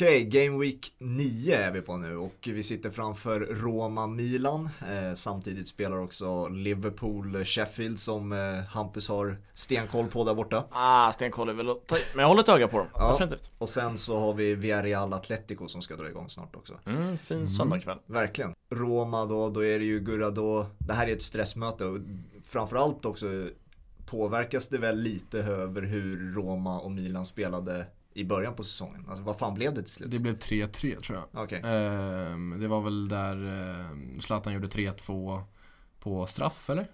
Okej, Game Week 9 är vi på nu och vi sitter framför Roma-Milan. Eh, samtidigt spelar också Liverpool-Sheffield som eh, Hampus har stenkoll på där borta. Ah, stenkoll är väl att ta men jag håller ett öga på dem, Ja. definitivt. Och sen så har vi Villarreal Atletico som ska dra igång snart också. Mm, fin söndagkväll. Verkligen. Roma då, då är det ju Gurra då. Det här är ett stressmöte och framförallt också påverkas det väl lite över hur Roma och Milan spelade i början på säsongen. Alltså vad fan blev det till slut? Det blev 3-3 tror jag. Okej. Ehm, det var väl där eh, Zlatan gjorde 3-2 på straff eller?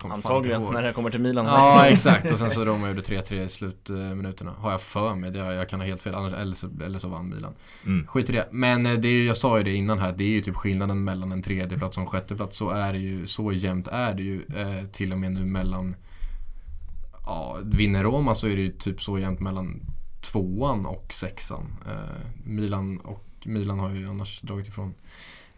Antagligen, när det kommer till Milan. Ja exakt och sen så Roma gjorde 3-3 i slutminuterna. Har jag för mig, det, jag kan ha helt fel, annars, eller, så, eller så vann Milan. Mm. Skit i det. Men eh, det är, jag sa ju det innan här, det är ju typ skillnaden mellan en tredjeplats och en sjätteplats. Så är det ju, så jämnt är det ju eh, till och med nu mellan Ja, vinner Roma så är det ju typ så jämnt mellan tvåan och sexan. Eh, Milan och Milan har ju annars dragit ifrån.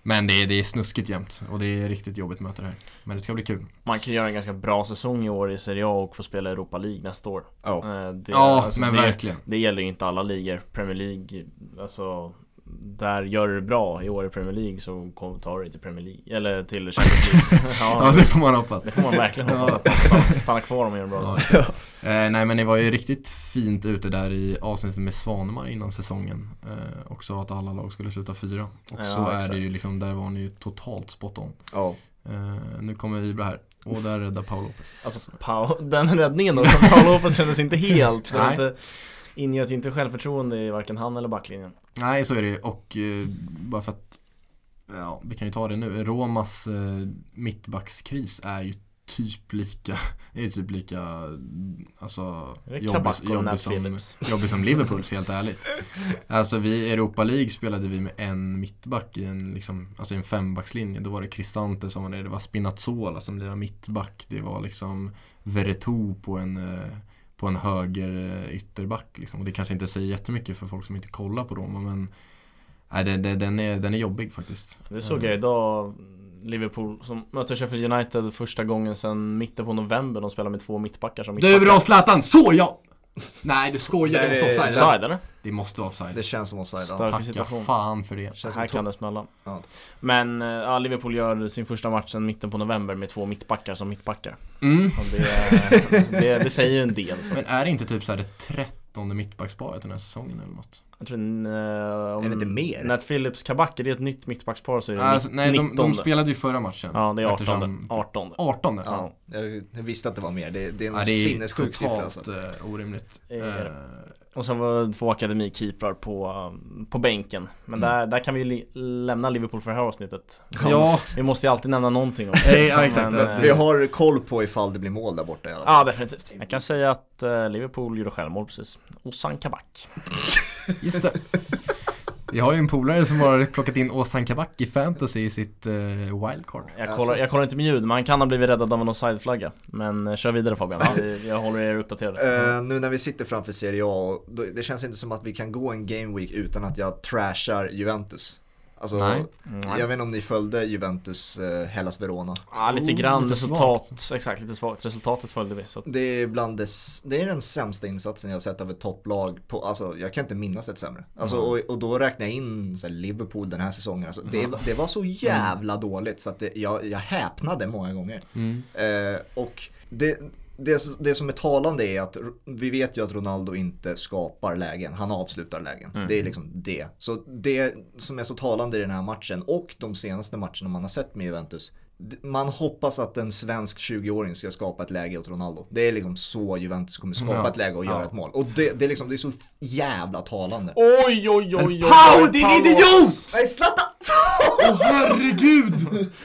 Men det är, det är snuskigt jämnt och det är riktigt jobbigt möte det här. Men det ska bli kul. Man kan göra en ganska bra säsong i år i Serie A och få spela Europa League nästa år. Ja. Eh, Det, Ja, men det, verkligen. Det gäller ju inte alla ligor. Premier League, alltså där gör du det bra i år i Premier League så kommer tar du dig till Premier League, eller till Champions League. Ja, ja, det får man hoppas. det får man verkligen hoppas att man stannar, kvar om man gör det bra. Ja. Eh, nej men ni var ju riktigt fint ute där i avsnittet med Svanemar innan säsongen. Eh, och sa att alla lag skulle sluta fyra. Och Ja, så är exakt. det ju liksom, där var ni ju totalt spot on. Ja. Eh, nu kommer Ibra här. Och där räddar Paul Lopez. Alltså Pau, den räddningen då från Paolo Lopez kändes inte helt, Nej. inte, ingöt ju inte självförtroende i varken han eller backlinjen. Nej så är det och eh, bara för att Ja, vi kan ju ta det nu. Romas eh, mittbackskris är ju typ lika, är typ lika, alltså jobbig, jobbig, som, jobbig som Liverpools helt ärligt. Alltså vi, i Europa League spelade vi med en mittback i en, liksom, alltså en fembackslinje. Då var det Cristante som var det, det var Spinazzola som lirade mittback. Det var liksom Veretout på en, eh, på en höger eh, ytterback. Liksom. Och det kanske inte säger jättemycket för folk som inte kollar på Roma men Nej, det, den, är, den är jobbig faktiskt. Det såg jag idag Liverpool som möter Sheffield United första gången sedan mitten på november De spelar med två mittbackar som Du mittbackar är bra Zlatan, så ja! Nej, du skojar. Det måste vara offside. Offside eller? Det måste vara offside. Det känns som offside. Stark Tacka situation. fan för det. Känns här kan det smälla. Ja. Men eh, ja, Liverpool gör sin första match sen mitten på november med två mittbackar som mittbackar. Mm. Det, det, det, säger ju en del. Så. Men är det inte typ såhär 30 åttonde mittbacksparet den här säsongen eller något. Jag tror, nej, eh, om, eller inte mer. När Philips Kabacke, det är ett nytt mittbackspar så är det alltså, Nej, de, de, spelade ju förra matchen. Ja, det är 18. Eftersom, 18. 18 ja, jag visste att det var mer. Det, det är en ja, sinnessjuk siffra. alltså eh, Det är totalt orimligt. Är? Och sen var det två akademikeeprar på, på bänken Men Mm. där, där kan vi li- lämna Liverpool för det här avsnittet ja, Vi måste ju alltid nämna någonting om Eh, ja, exakt. en, eh, Vi har koll på ifall det blir mål där borta i alla fall. Ja definitivt Jag kan säga att eh, Liverpool gjorde självmål precis Ozan Kabak just det. Vi har ju en polare som har plockat in Ozan Kabak i fantasy i sitt eh, wildcard. jag kollar, jag kollar inte med ljud, men han kan ha blivit räddad av en offside-flagga Men eh, kör vidare Fabian, Vi- jag håller er uppdaterade Eh, nu när vi sitter framför Serie A, då, det känns inte som att vi kan gå en game week utan att jag trashar Juventus. Alltså, Nej. Mm. jag vet inte om ni följde Juventus eh, Hellas Verona. Ja, lite Oh, grann lite resultat, exakt lite svagt Resultatet följde vi så att, Det är bland det, s- det är den sämsta insatsen jag sett av ett topplag på, alltså jag kan inte minnas ett sämre. Alltså, Mm. och, och då räknar jag in så här, Liverpool den här säsongen. Alltså, det, det var så jävla dåligt så att det, jag, jag häpnade många gånger. Mm. Eh, och det, det, det som är talande är att vi vet ju att Ronaldo inte skapar lägen, han avslutar lägen. Mm. Det är liksom det. Så det som är så talande i den här matchen och de senaste matcherna man har sett med Juventus. Man hoppas att en svensk 20-åring ska skapa ett läge åt Ronaldo. Det är liksom så Juventus kommer skapa Ja. ett läge och göra Ja. ett mål. Och det, det, är liksom, det är så jävla talande. Oj oj oj oj oj Pau, din Paolo. idiot! Nej, Zlatan! Åh herregud!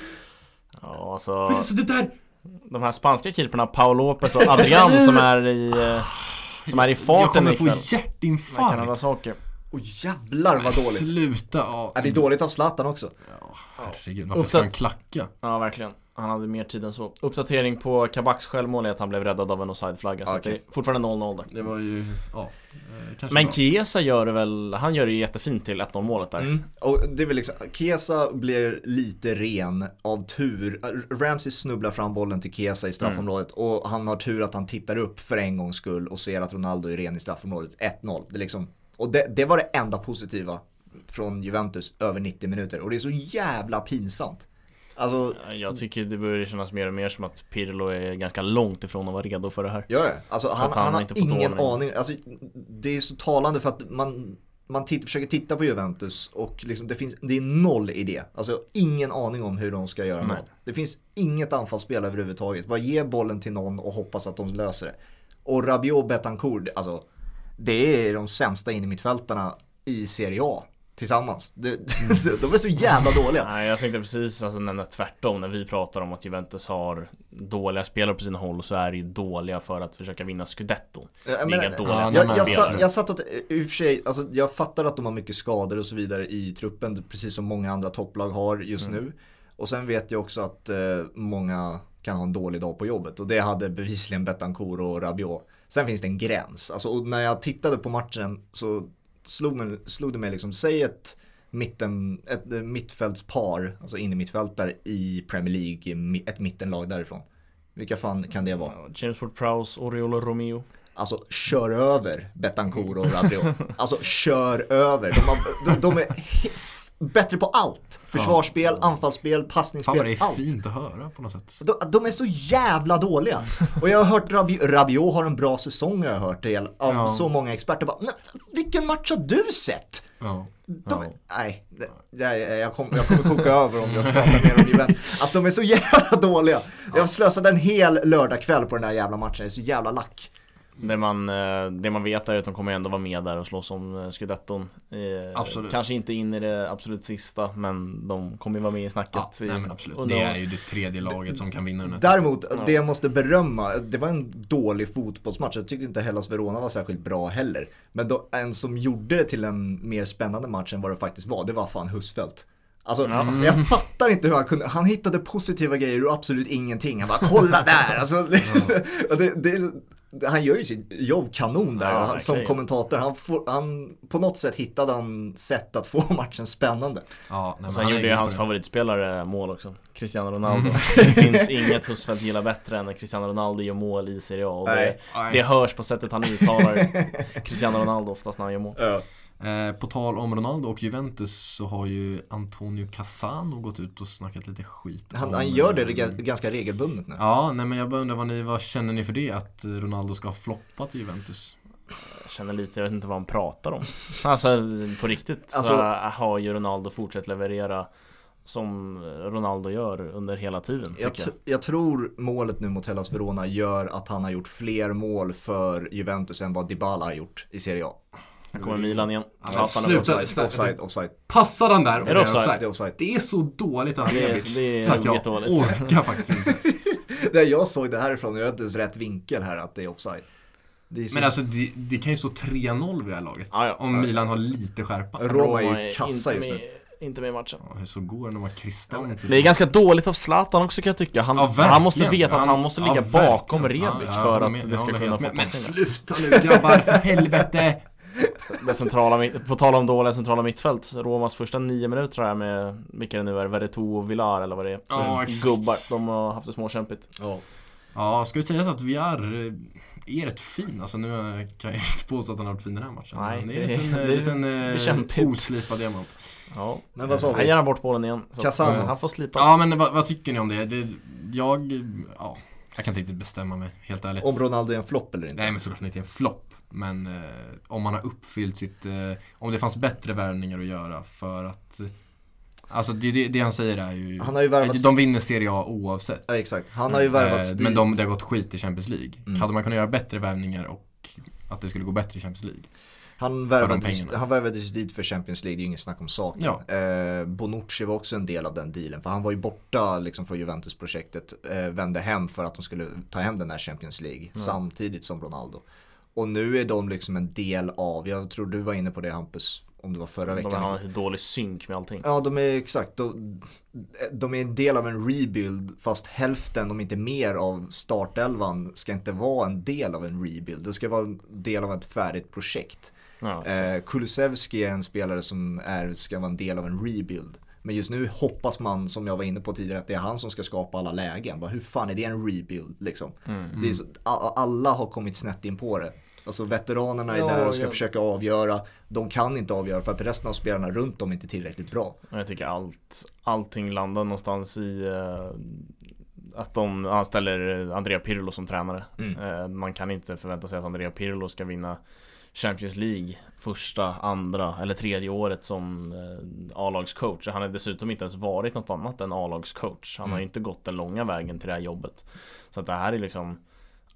Ja alltså, Så det där... de här spanska keeperna Paolo Lopez och Adrian som är i eh, Som är i Jag farten kommer få ikväll Med hjärtinfarkt. Kanada Saker Åh jävlar vad dåligt. Sluta, ja. Ja, det är dåligt av Zlatan också. Herregud, varför ska han klacka? Ja verkligen Han hade mer tid än så Uppdatering på Kabaks självmål är att han blev räddad av en offside-flagga Så att Okej. det är fortfarande 0-0 där Det var ju, ja. eh, Kanske Men bra. Chiesa gör det väl, han gör det ju jättefint till 1-0 målet där Mm. Och det är väl liksom, Kesa blir lite ren av tur. Ramsey snubblar fram bollen till Kesa i straffområdet och han har tur att han tittar upp för en gångs skull och ser att Ronaldo är ren i straffområdet. 1-0. Det är liksom, Och det, det var det enda positiva från Juventus över 90 minuter och det är så jävla pinsamt. Alltså, Jag tycker det börjar kännas mer och mer som att Pirlo är ganska långt ifrån att vara redo för det här. ja, alltså han, han han, har inte ingen ordning. aning. Alltså, det är så talande för att man, man titt, försöker titta på Juventus och liksom det, finns, det är noll idé. Alltså ingen aning om hur de ska göra Nej. mål. Det finns inget anfallsspel överhuvudtaget. Bara ge bollen till någon och hoppas att de löser det. Och Rabiot och Betancourt, alltså det är de sämsta innermittfältarna i Serie A tillsammans. Det, de är så jävla dåliga. Nej, jag tänkte precis alltså, nämna tvärtom. När vi pratar om att Juventus har dåliga spelare på sina håll så är det ju dåliga för att försöka vinna scudetto. Det är men- inga dåliga Ja, Jag, jag, jag satt åt, i och för sig, alltså jag fattar att de har mycket skador och så vidare i truppen, precis som många andra topplag har just Mm. nu. Och sen vet jag också att eh, många kan ha en dålig dag på jobbet och det hade bevisligen Betancourt och Rabiot. Sen finns det en gräns, alltså, och när jag tittade på matchen så slog, mig, slog det mig liksom, säg ett mitten, ett eh, mittfältspar, alltså in i mittfältare i Premier League, ett mittenlag därifrån. Vilka fan kan det vara? Ja, James Ward-Prowse, Oriolo Romeo. Alltså kör över Betancourt och Rabiot. Alltså kör över. De, har, de, de är bättre på allt. Försvarsspel, anfallsspel, Fan passningsspel, vad det är allt. fint att höra på något sätt. De, de är så jävla dåliga. Och jag har hört Rabiot, Rabiot har en bra säsong har jag hört del av Ja. så många experter. Bara, "Nej, vilken match har du sett? Ja. De, Ja. Nej, det- jag, jag, kom, jag kommer koka över om jag pratar mer om Juventus. Alltså de är så jävla dåliga. Jag slösade en hel lördagkväll på den här jävla matchen, jag är så jävla lack. Det man, eh, det man vet är att de kommer ändå vara med där och slåss om eh, scudetton. Eh, Absolut. Kanske inte in i det absolut sista, men de kommer ju vara med i snacket. Ja, i, nej men absolut. Det är ju det tredje laget som kan vinna den här. Däremot, det jag måste berömma, det var en dålig fotbollsmatch. Jag tyckte inte Hellas Verona var särskilt bra heller. Men då, en som gjorde det till en mer spännande match än vad det faktiskt var, det var fan Husfeldt. Alltså, jag fattar inte hur han kunde, han hittade positiva grejer ur absolut ingenting. Han bara, kolla där! Alltså, och det, det, han gör ju sitt jobb kanon där Ja, han, som kommentator. Han, får, han, på något sätt hittade han sätt att få matchen spännande. Ja, nej, han är gjorde ju hans det. favoritspelare mål också. Cristiano Ronaldo. Det finns inget Husfeldt gillar bättre än när Cristiano Ronaldo gör mål i Serie A och det, det hörs på sättet han uttalar Cristiano Ronaldo oftast när han gör mål Eh, på tal om Ronaldo och Juventus så har ju Antonio Cassano gått ut och snackat lite skit Han, om, han gör det ga- ganska regelbundet nu. Ja, nej men jag bara undrar vad, ni, vad känner ni för det? Att Ronaldo ska ha floppat i Juventus? Jag känner lite, jag vet inte vad han pratar om Alltså på riktigt så Alltså- har ju Ronaldo fortsatt leverera Som Ronaldo gör under hela tiden Jag, t- jag tror målet nu mot Hellas Verona gör att han har gjort fler mål för Juventus än vad Dybala har gjort i Serie A. Här kommer Milan igen Ja, sluta. offside. Offside, offside, offside. Passar han där? och Är det offside? Det är offside. Det är så dåligt av Det är- det är så att jag orkar faktiskt inte. Det jag såg det härifrån, jag har inte ens rätt vinkel här att det är offside. Det är så... Men alltså det, det kan ju stå 3-0 vid det här laget. Ja, ja. Om Milan har lite skärpa. Roma är ju kassa just nu. Inte med i matchen Ja, hur så går det när man kristallt? Det är ganska dåligt av Zlatan också kan jag tycka. Han, Ja, han måste veta att han måste ligga ja, bakom. Rebic för att med- det ska kunna få. Men passningar. sluta nu grabbar, för helvete! Det centrala, på tal om dåliga centrala mittfält, Romas första nio minuter här med, vilka det nu är, Veretout och Villar eller vad det är. Ja, exakt. Gubbar, de har haft det småkämpigt. Ja. Ja, ska vi säga så att vi är, är rätt fin. Alltså nu eh, kan jag inte påstå att han har varit fin den här matchen. Nej, Men det är en liten, det- eh, liten det eh, oslipad diamant. Ja. Men vad sa Han vi? ger han bort bollen igen. Eh, han får slipas. Ja men vad, vad tycker ni om det? det jag, ja, jag kan inte riktigt bestämma mig, helt ärligt. Om Ronaldo är en flopp eller inte? Nej men såklart inte en flopp. Men eh, om man har uppfyllt sitt, eh, om det fanns bättre värvningar att göra för att eh, Alltså det, det, det han säger är ju Han har ju värvat De vinner Serie A oavsett. Ja, exakt. Han har ju värvats Eh, dit. Men de, det har gått skit i Champions League. Mm. Hade man kunnat göra bättre värvningar och att det skulle gå bättre i Champions League? Han värvades, han värvades dit för Champions League, det är ju inget snack om saken. Ja. Eh, Bonucci var också en del av den dealen, för han var ju borta liksom från Juventus-projektet, eh, vände hem för att de skulle ta hem den här Champions League, samtidigt som Ronaldo. Och nu är de liksom en del av, jag tror du var inne på det Hampus, om det var förra De veckan. har en dålig synk med allting. Ja, de är exakt. De, de är en del av en rebuild fast hälften, om inte mer, av startelvan ska inte vara en del av en rebuild. Det ska vara en del av ett färdigt projekt. Ja, Eh. Kulusevski är en spelare som är, ska vara en del av en rebuild. Men just nu hoppas man, som jag var inne på tidigare, att det är han som ska skapa alla lägen. Bara, hur fan är det en rebuild liksom? Mm. Är så, alla har kommit snett in på det. Alltså veteranerna är Ja, där och ska ja. försöka avgöra. De kan inte avgöra för att resten av spelarna runt dem inte är tillräckligt bra. Jag tycker allt, allting landar någonstans i eh, att de anställer Andrea Pirlo som tränare. Mm. Eh, man kan inte förvänta sig att Andrea Pirlo ska vinna Champions League första, andra eller tredje året som eh, A-lagscoach. Han har dessutom inte ens varit något annat än A-lagscoach. Han har Mm. ju inte gått den långa vägen till det här jobbet. Så att det här är liksom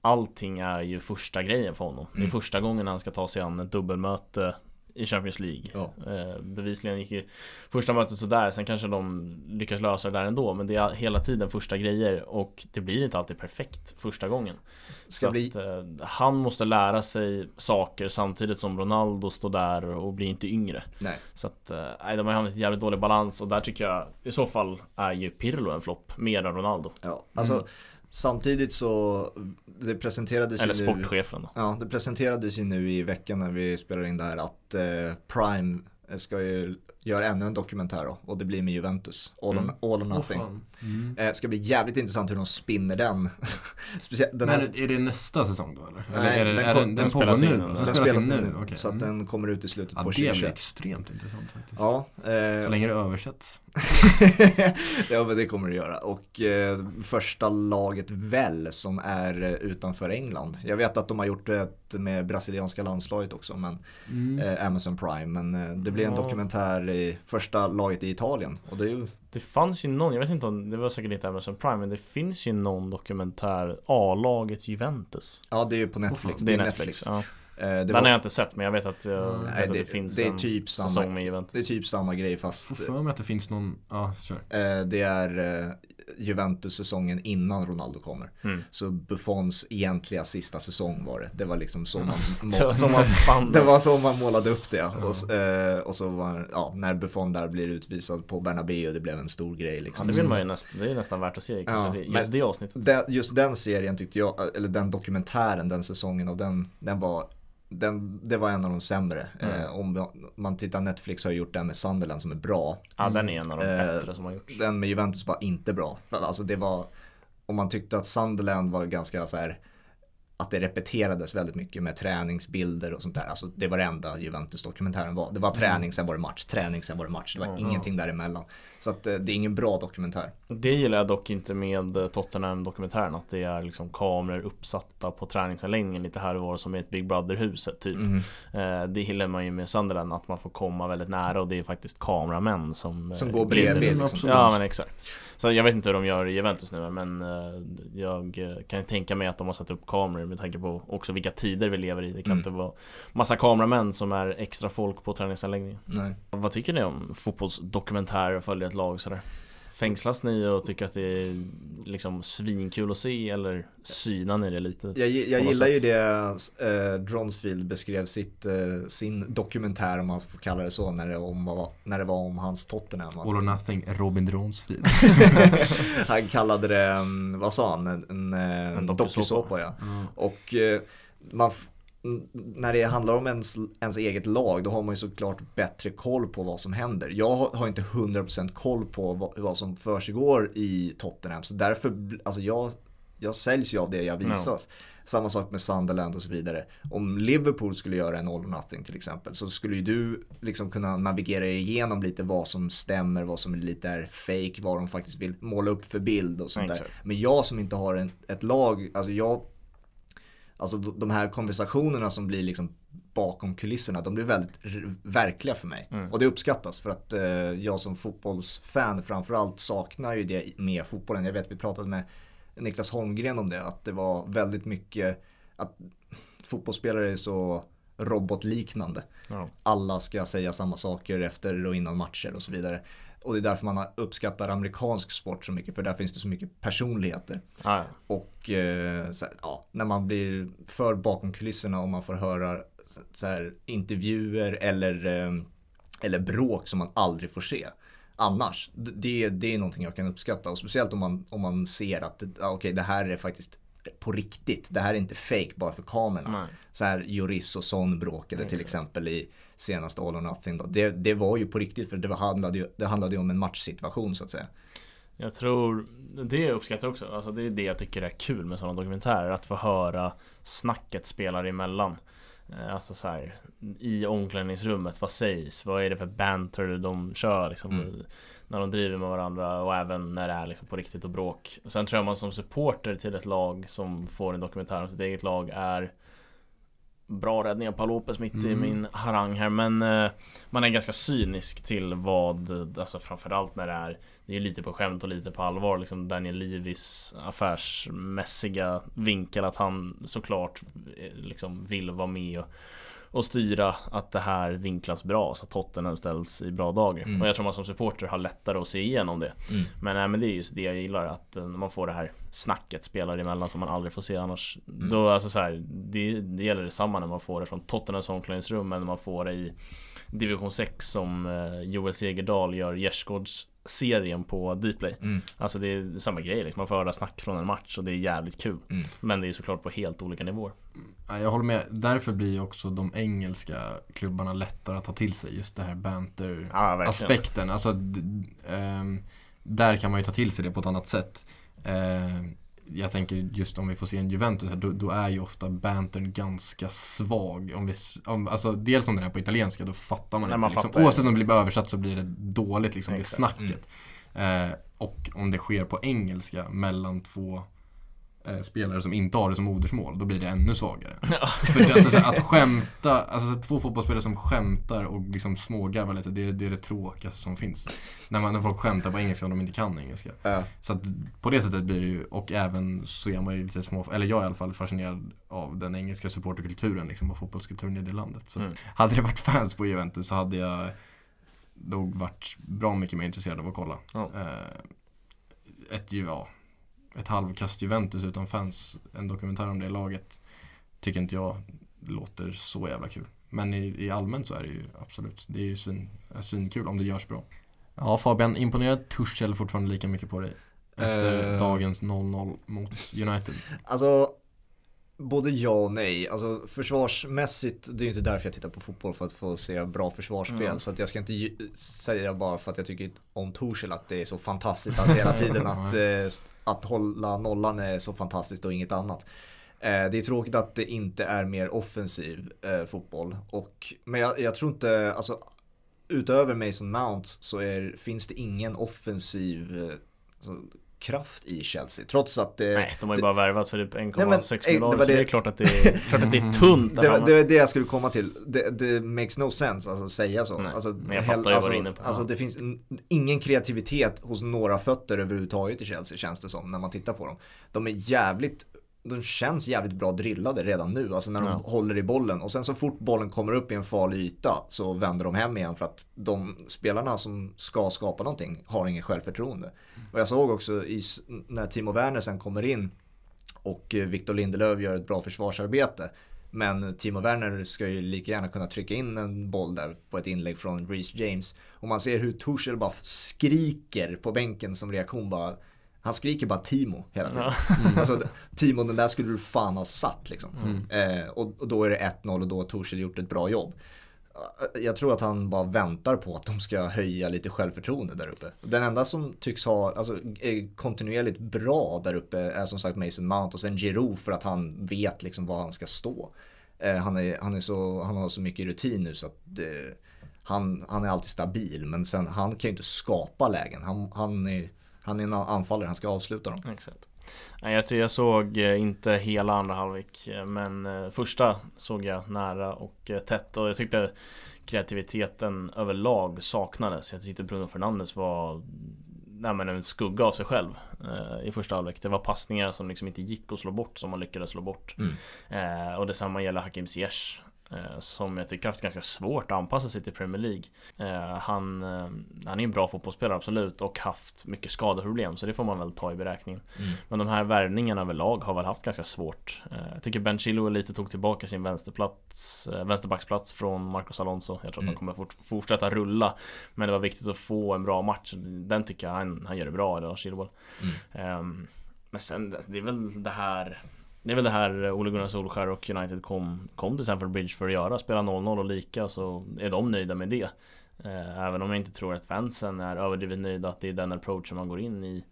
Allting är ju första grejen för honom. Det är Mm. första gången han ska ta sig an ett dubbelmöte i Champions League. Ja. Eh, bevisligen gick ju första mötet sådär, sen kanske de lyckas lösa det där ändå. Men det är hela tiden första grejer och det blir inte alltid perfekt första gången. Ska Så bli, att, eh, han måste lära sig saker samtidigt som Ronaldo står där och blir inte yngre. nej. Så att, eh, nej, de har hamnat i en jävligt dålig balans och där tycker jag i så fall är ju Pirlo en flopp mer än Ronaldo. Ja. Alltså, Mm. Samtidigt så, det presenterades Eller ju nu, sportchefen. Ja, det presenterades ju nu i veckan när vi spelade in det här att eh, Prime ska ju göra ännu en dokumentär då, och det blir med Juventus, All, Mm. on, all or Nothing. fan. Mm. eh, ska bli jävligt intressant hur de spinner den. Den Men här är det nästa säsong då eller? Nej, eller är det, den är kom- den, den den pågår nu? Den spelas in nu, så att Mm. den kommer ut i slutet Ja, på det blir 2021. extremt intressant faktiskt. Ja, eh, Så länge det översätts. ja men det kommer det göra. Och eh, första laget väl som är eh, utanför England. Jag vet att de har gjort med brasilianska landslaget också, men Mm. eh, Amazon Prime. Men eh, det blir en Ja. dokumentär i första laget i Italien. Och det är ju, Det fanns ju någon, jag vet inte om, det var säkert inte Amazon Prime Men det finns ju någon dokumentär A-laget Juventus ja det är ju på Netflix. Det är Netflix, ja. Eh, det, Den var, har jag inte sett men jag vet att, jag, Mm. vet nej, att det, det, finns det är en typ säsong samma, med Juventus det är typ samma grej fast Får för mig att det finns någon, ja kör. eh, det är eh, Juventus-säsongen innan Ronaldo kommer. mm. Så Buffons egentliga sista säsong var det. Det var liksom så man, som man Det var så man målade upp det. Ja. Och, eh, och så var ja, när Buffon där blir utvisad på Bernabéu det blev en stor grej Ja liksom. det vill man ju nästan, det är nästan värt att se Ja, just men- det avsnittet Det, just den serien tyckte jag, eller den dokumentären, den säsongen och den, den var den, det var en av de sämre. Mm. Eh, om man tittar, Netflix har gjort den med Sunderland som är bra. Ja den är en av de Eh, bättre som har gjorts Den med Juventus var inte bra. Alltså det var, om man tyckte att Sunderland var ganska så här att det repeterades väldigt mycket med träningsbilder och sånt där. Alltså det var det enda Juventus-dokumentären var. Det var träning, sen var det match, träning, sen var det match. Det var Mm. ingenting däremellan. Så att eh, det är ingen bra dokumentär. Det gillar jag dock inte med Tottenham-dokumentären Att det är liksom kameror uppsatta på träningsanläggningen lite här och var som i ett Big Brother-huset typ Mm. Det gillar man ju med Sunderland Att man får komma väldigt nära och det är faktiskt kameramän som Som eh, går bredvid Mm, liksom. absolut. Ja men exakt Så jag vet inte hur de gör i Juventus nu men eh, Jag eh, kan tänka mig att de har satt upp kameror med tanke på också vilka tider vi lever i Det kan Mm. inte vara massa kameramän som är extra folk på träningsanläggningen Nej. Vad tycker ni om fotbollsdokumentärer och följa ett lag sådär? Fängslas ni och tycker att det är liksom svinkul att se eller synar ni det lite? Jag, jag gillar ju sätt. det eh, Dronsfield beskrev sitt, eh, sin dokumentär om man får kalla det så när det, om, var- när det var om hans Tottenham. All or nothing, Robin Dronsfield. han kallade det, mm, vad sa han, en, en, eh, En en dokusåpa. ja. Ja. Och eh, man, när det handlar om ens, ens eget lag då har man ju såklart bättre koll på vad som händer. Jag har, inte 100% koll på vad, vad som försiggår i Tottenham så därför, alltså jag, jag säljs ju av det jag visas. Samma sak med Sunderland och så vidare. Om Liverpool skulle göra en all or nothing till exempel så skulle ju du liksom kunna navigera dig igenom lite vad som stämmer, vad som lite är fake, vad de faktiskt vill måla upp för bild och sånt där. Men jag som inte har en, ett lag, alltså jag Alltså de här konversationerna som blir liksom bakom kulisserna, de blir väldigt verkliga för mig. Mm. Och det uppskattas för att eh, jag som fotbollsfan framförallt saknar ju det med fotbollen. Jag vet vi pratade med Niklas Holmgren om det, att det var väldigt mycket att fotbollsspelare är så robotliknande. Ja. Alla ska säga samma saker efter och innan matcher och så vidare. Och det är därför man uppskattar amerikansk sport så mycket, för där finns det så mycket personligheter. Ah, ja. Och eh, så här, ja, när man blir för bakom kulisserna och man får höra så- här, intervjuer eller, eh, eller bråk som man aldrig får se. Annars, det, det är någonting jag kan uppskatta och speciellt om man, om man ser att ja, okej, det här är faktiskt på riktigt. Det här är inte fake bara för kamerorna. Nej. Så här Joris och Son bråkade till exempel i senaste All or Nothing. Då. Det, det var ju på riktigt för det handlade ju, det handlade ju om en matchsituation så att säga. Jag tror, det uppskattar jag också. Alltså det är det jag tycker är kul med sådana dokumentärer. Att få höra snacket spelare emellan. Eh, Alltså så här, i omklädningsrummet, vad sägs? Vad är det för banter de kör liksom? Mm. När de driver med varandra och även när det är liksom på riktigt och bråk. Sen tror jag man som supporter till ett lag som får en dokumentär om sitt eget lag är Bra räddning av Paul Lopez mitt i Mm. min harang här. Men eh, Man är ganska cynisk till vad, alltså framförallt när det är Det är lite på skämt och lite på allvar. Liksom Daniel Levis affärsmässiga vinkel att han såklart eh, liksom vill vara med och, och styra att det här vinklas bra så att Tottenham ställs i bra dagar. Mm. Och jag tror man som supporter har lättare att se igenom det. Mm. Men, nej, men det är just det jag gillar att eh, man får det här snacket spelare emellan som man aldrig får se annars. Mm. Då alltså så här, det, det gäller detsamma när man får det från Tottenhams omklädningsrum eller när man får det i Division 6 som eh, Joel Segerdahl gör Gärdsgårds serien på Dplay. Mm. Alltså det är samma grej liksom. Man får höra snack från en match och det är jävligt kul. Mm. Men det är såklart på helt olika nivåer. Ja, Jag håller med. Därför blir också de engelska klubbarna lättare att ta till sig just det här banter Ja. Alltså, d- d- ehm, där kan man ju ta till sig det på ett annat sätt. Ehm, jag tänker just om vi får se en Juventus här, då, då är ju ofta bantern ganska svag. Om vi, om, alltså, dels om den är på italienska, då fattar man Nej, inte. man liksom. Oavsett om det blir översatt så blir det dåligt, liksom, det snacket. Eh, och om det sker på engelska mellan två spelare som inte har det som modersmål, då blir det ännu svagare. För det, alltså, så att skämta, alltså två fotbollsspelare som skämtar och liksom smågarvar lite, det är, det är det tråkigaste som finns. När, man, när folk skämtar på engelska och de inte kan engelska. Ja. Så att på det sättet blir det ju, och även så är man ju lite små, eller jag är i alla fall fascinerad av den engelska supporterkulturen liksom, och fotbollskulturen i det landet. Så Mm. hade det varit fans på Juventus så hade jag nog varit bra mycket mer intresserad av att kolla. Ja. Eh, ett, ju- ja, ett halvkast Juventus utan fans, en dokumentär om det laget, tycker inte jag låter så jävla kul. Men i, i allmänt så är det ju absolut, det är ju svin, är svinkul om det görs bra. Ja Fabian, imponerar Tuchel fortfarande lika mycket på dig? Efter Eh. dagens 0-0 mot United? Alltså, både ja och nej. Alltså försvarsmässigt, det är ju inte därför jag tittar på fotboll för att få se bra försvarsspel. Mm. Så att jag ska inte säga bara för att jag tycker om Torshäll att det är så fantastiskt att hela tiden att, eh, att hålla nollan är så fantastiskt och inget annat. Eh, det är tråkigt att det inte är mer offensiv eh, fotboll. Och, men jag, jag tror inte, alltså utöver Mason Mount så är, finns det ingen offensiv alltså, kraft i Chelsea. Trots att det Nej, de har ju bara värvat för typ 1,6 Nej, men, eh, det miljarder var så det det- är klart att det är, klart att det är tunt det, framme. det är det jag skulle komma till. Det, det makes no sense alltså, att säga så. Nej, alltså, men jag fattar ju vad alltså, du är inne på. Alltså det finns ingen kreativitet hos några fötter överhuvudtaget i Chelsea känns det som när man tittar på dem. De är jävligt de känns jävligt bra drillade redan nu, alltså när de Ja. håller i bollen. Och sen så fort bollen kommer upp i en farlig yta så vänder de hem igen för att de spelarna som ska skapa någonting har ingen självförtroende. Och jag såg också i, när Timo Werner sen kommer in och eh, Victor Lindelöf gör ett bra försvarsarbete. Men Timo Werner ska ju lika gärna kunna trycka in en boll där på ett inlägg från Reece James. Och man ser hur Torshäll bara skriker på bänken som reaktion bara. Han skriker bara Timo hela tiden. Alltså Timo den där skulle du fan ha satt liksom. Eh, och, och då är det 1-0 och då har Torshäll gjort ett bra jobb. Eh, Jag tror att han bara väntar på att de ska höja lite självförtroende där uppe. Den enda som tycks ha, alltså är kontinuerligt bra där uppe är som sagt Mason Mount och sen Giroud för att han vet liksom var han ska stå. Eh, han, är, han, är så, han har så mycket rutin nu så att det, han, han är alltid stabil men sen han kan ju inte skapa lägen. Han, han, är, han är en anfallare, han ska avsluta dem. Exakt. Jag, jag såg eh, inte hela andra halvlek eh, Men eh, första såg jag nära och tätt och jag tyckte Kreativiteten överlag saknades Jag tyckte Bruno Fernandes var Nej men en skugga av sig själv eh, I första halvlek Det var passningar som liksom inte gick att slå bort som man lyckades slå bort Mm. eh, Och detsamma gäller Hakim Ziyech Som jag tycker haft ganska svårt att anpassa sig till Premier League eh, Han, eh, han är en bra fotbollsspelare absolut och haft mycket skadeproblem så det får man väl ta i beräkningen Mm. men de här värvningarna överlag har väl haft ganska svårt Eh, Jag tycker Ben Chilwell lite tog tillbaka sin vänsterplats eh, Vänsterbacksplats från Marcos Alonso Jag tror att Mm. de kommer fort, fortsätta rulla Men det var viktigt att få en bra match Den tycker jag han, han gör det bra idag, Chilwell Mm. Ehm, Men sen, det är väl det här det är väl det här eh, Ole Gunnar Solskär och United kom, kom till Stamford Bridge för att göra. Spela 0-0 och lika så är de nöjda med det. Eh, även om jag inte tror att fansen är överdrivet nöjda att det är den approachen man går in i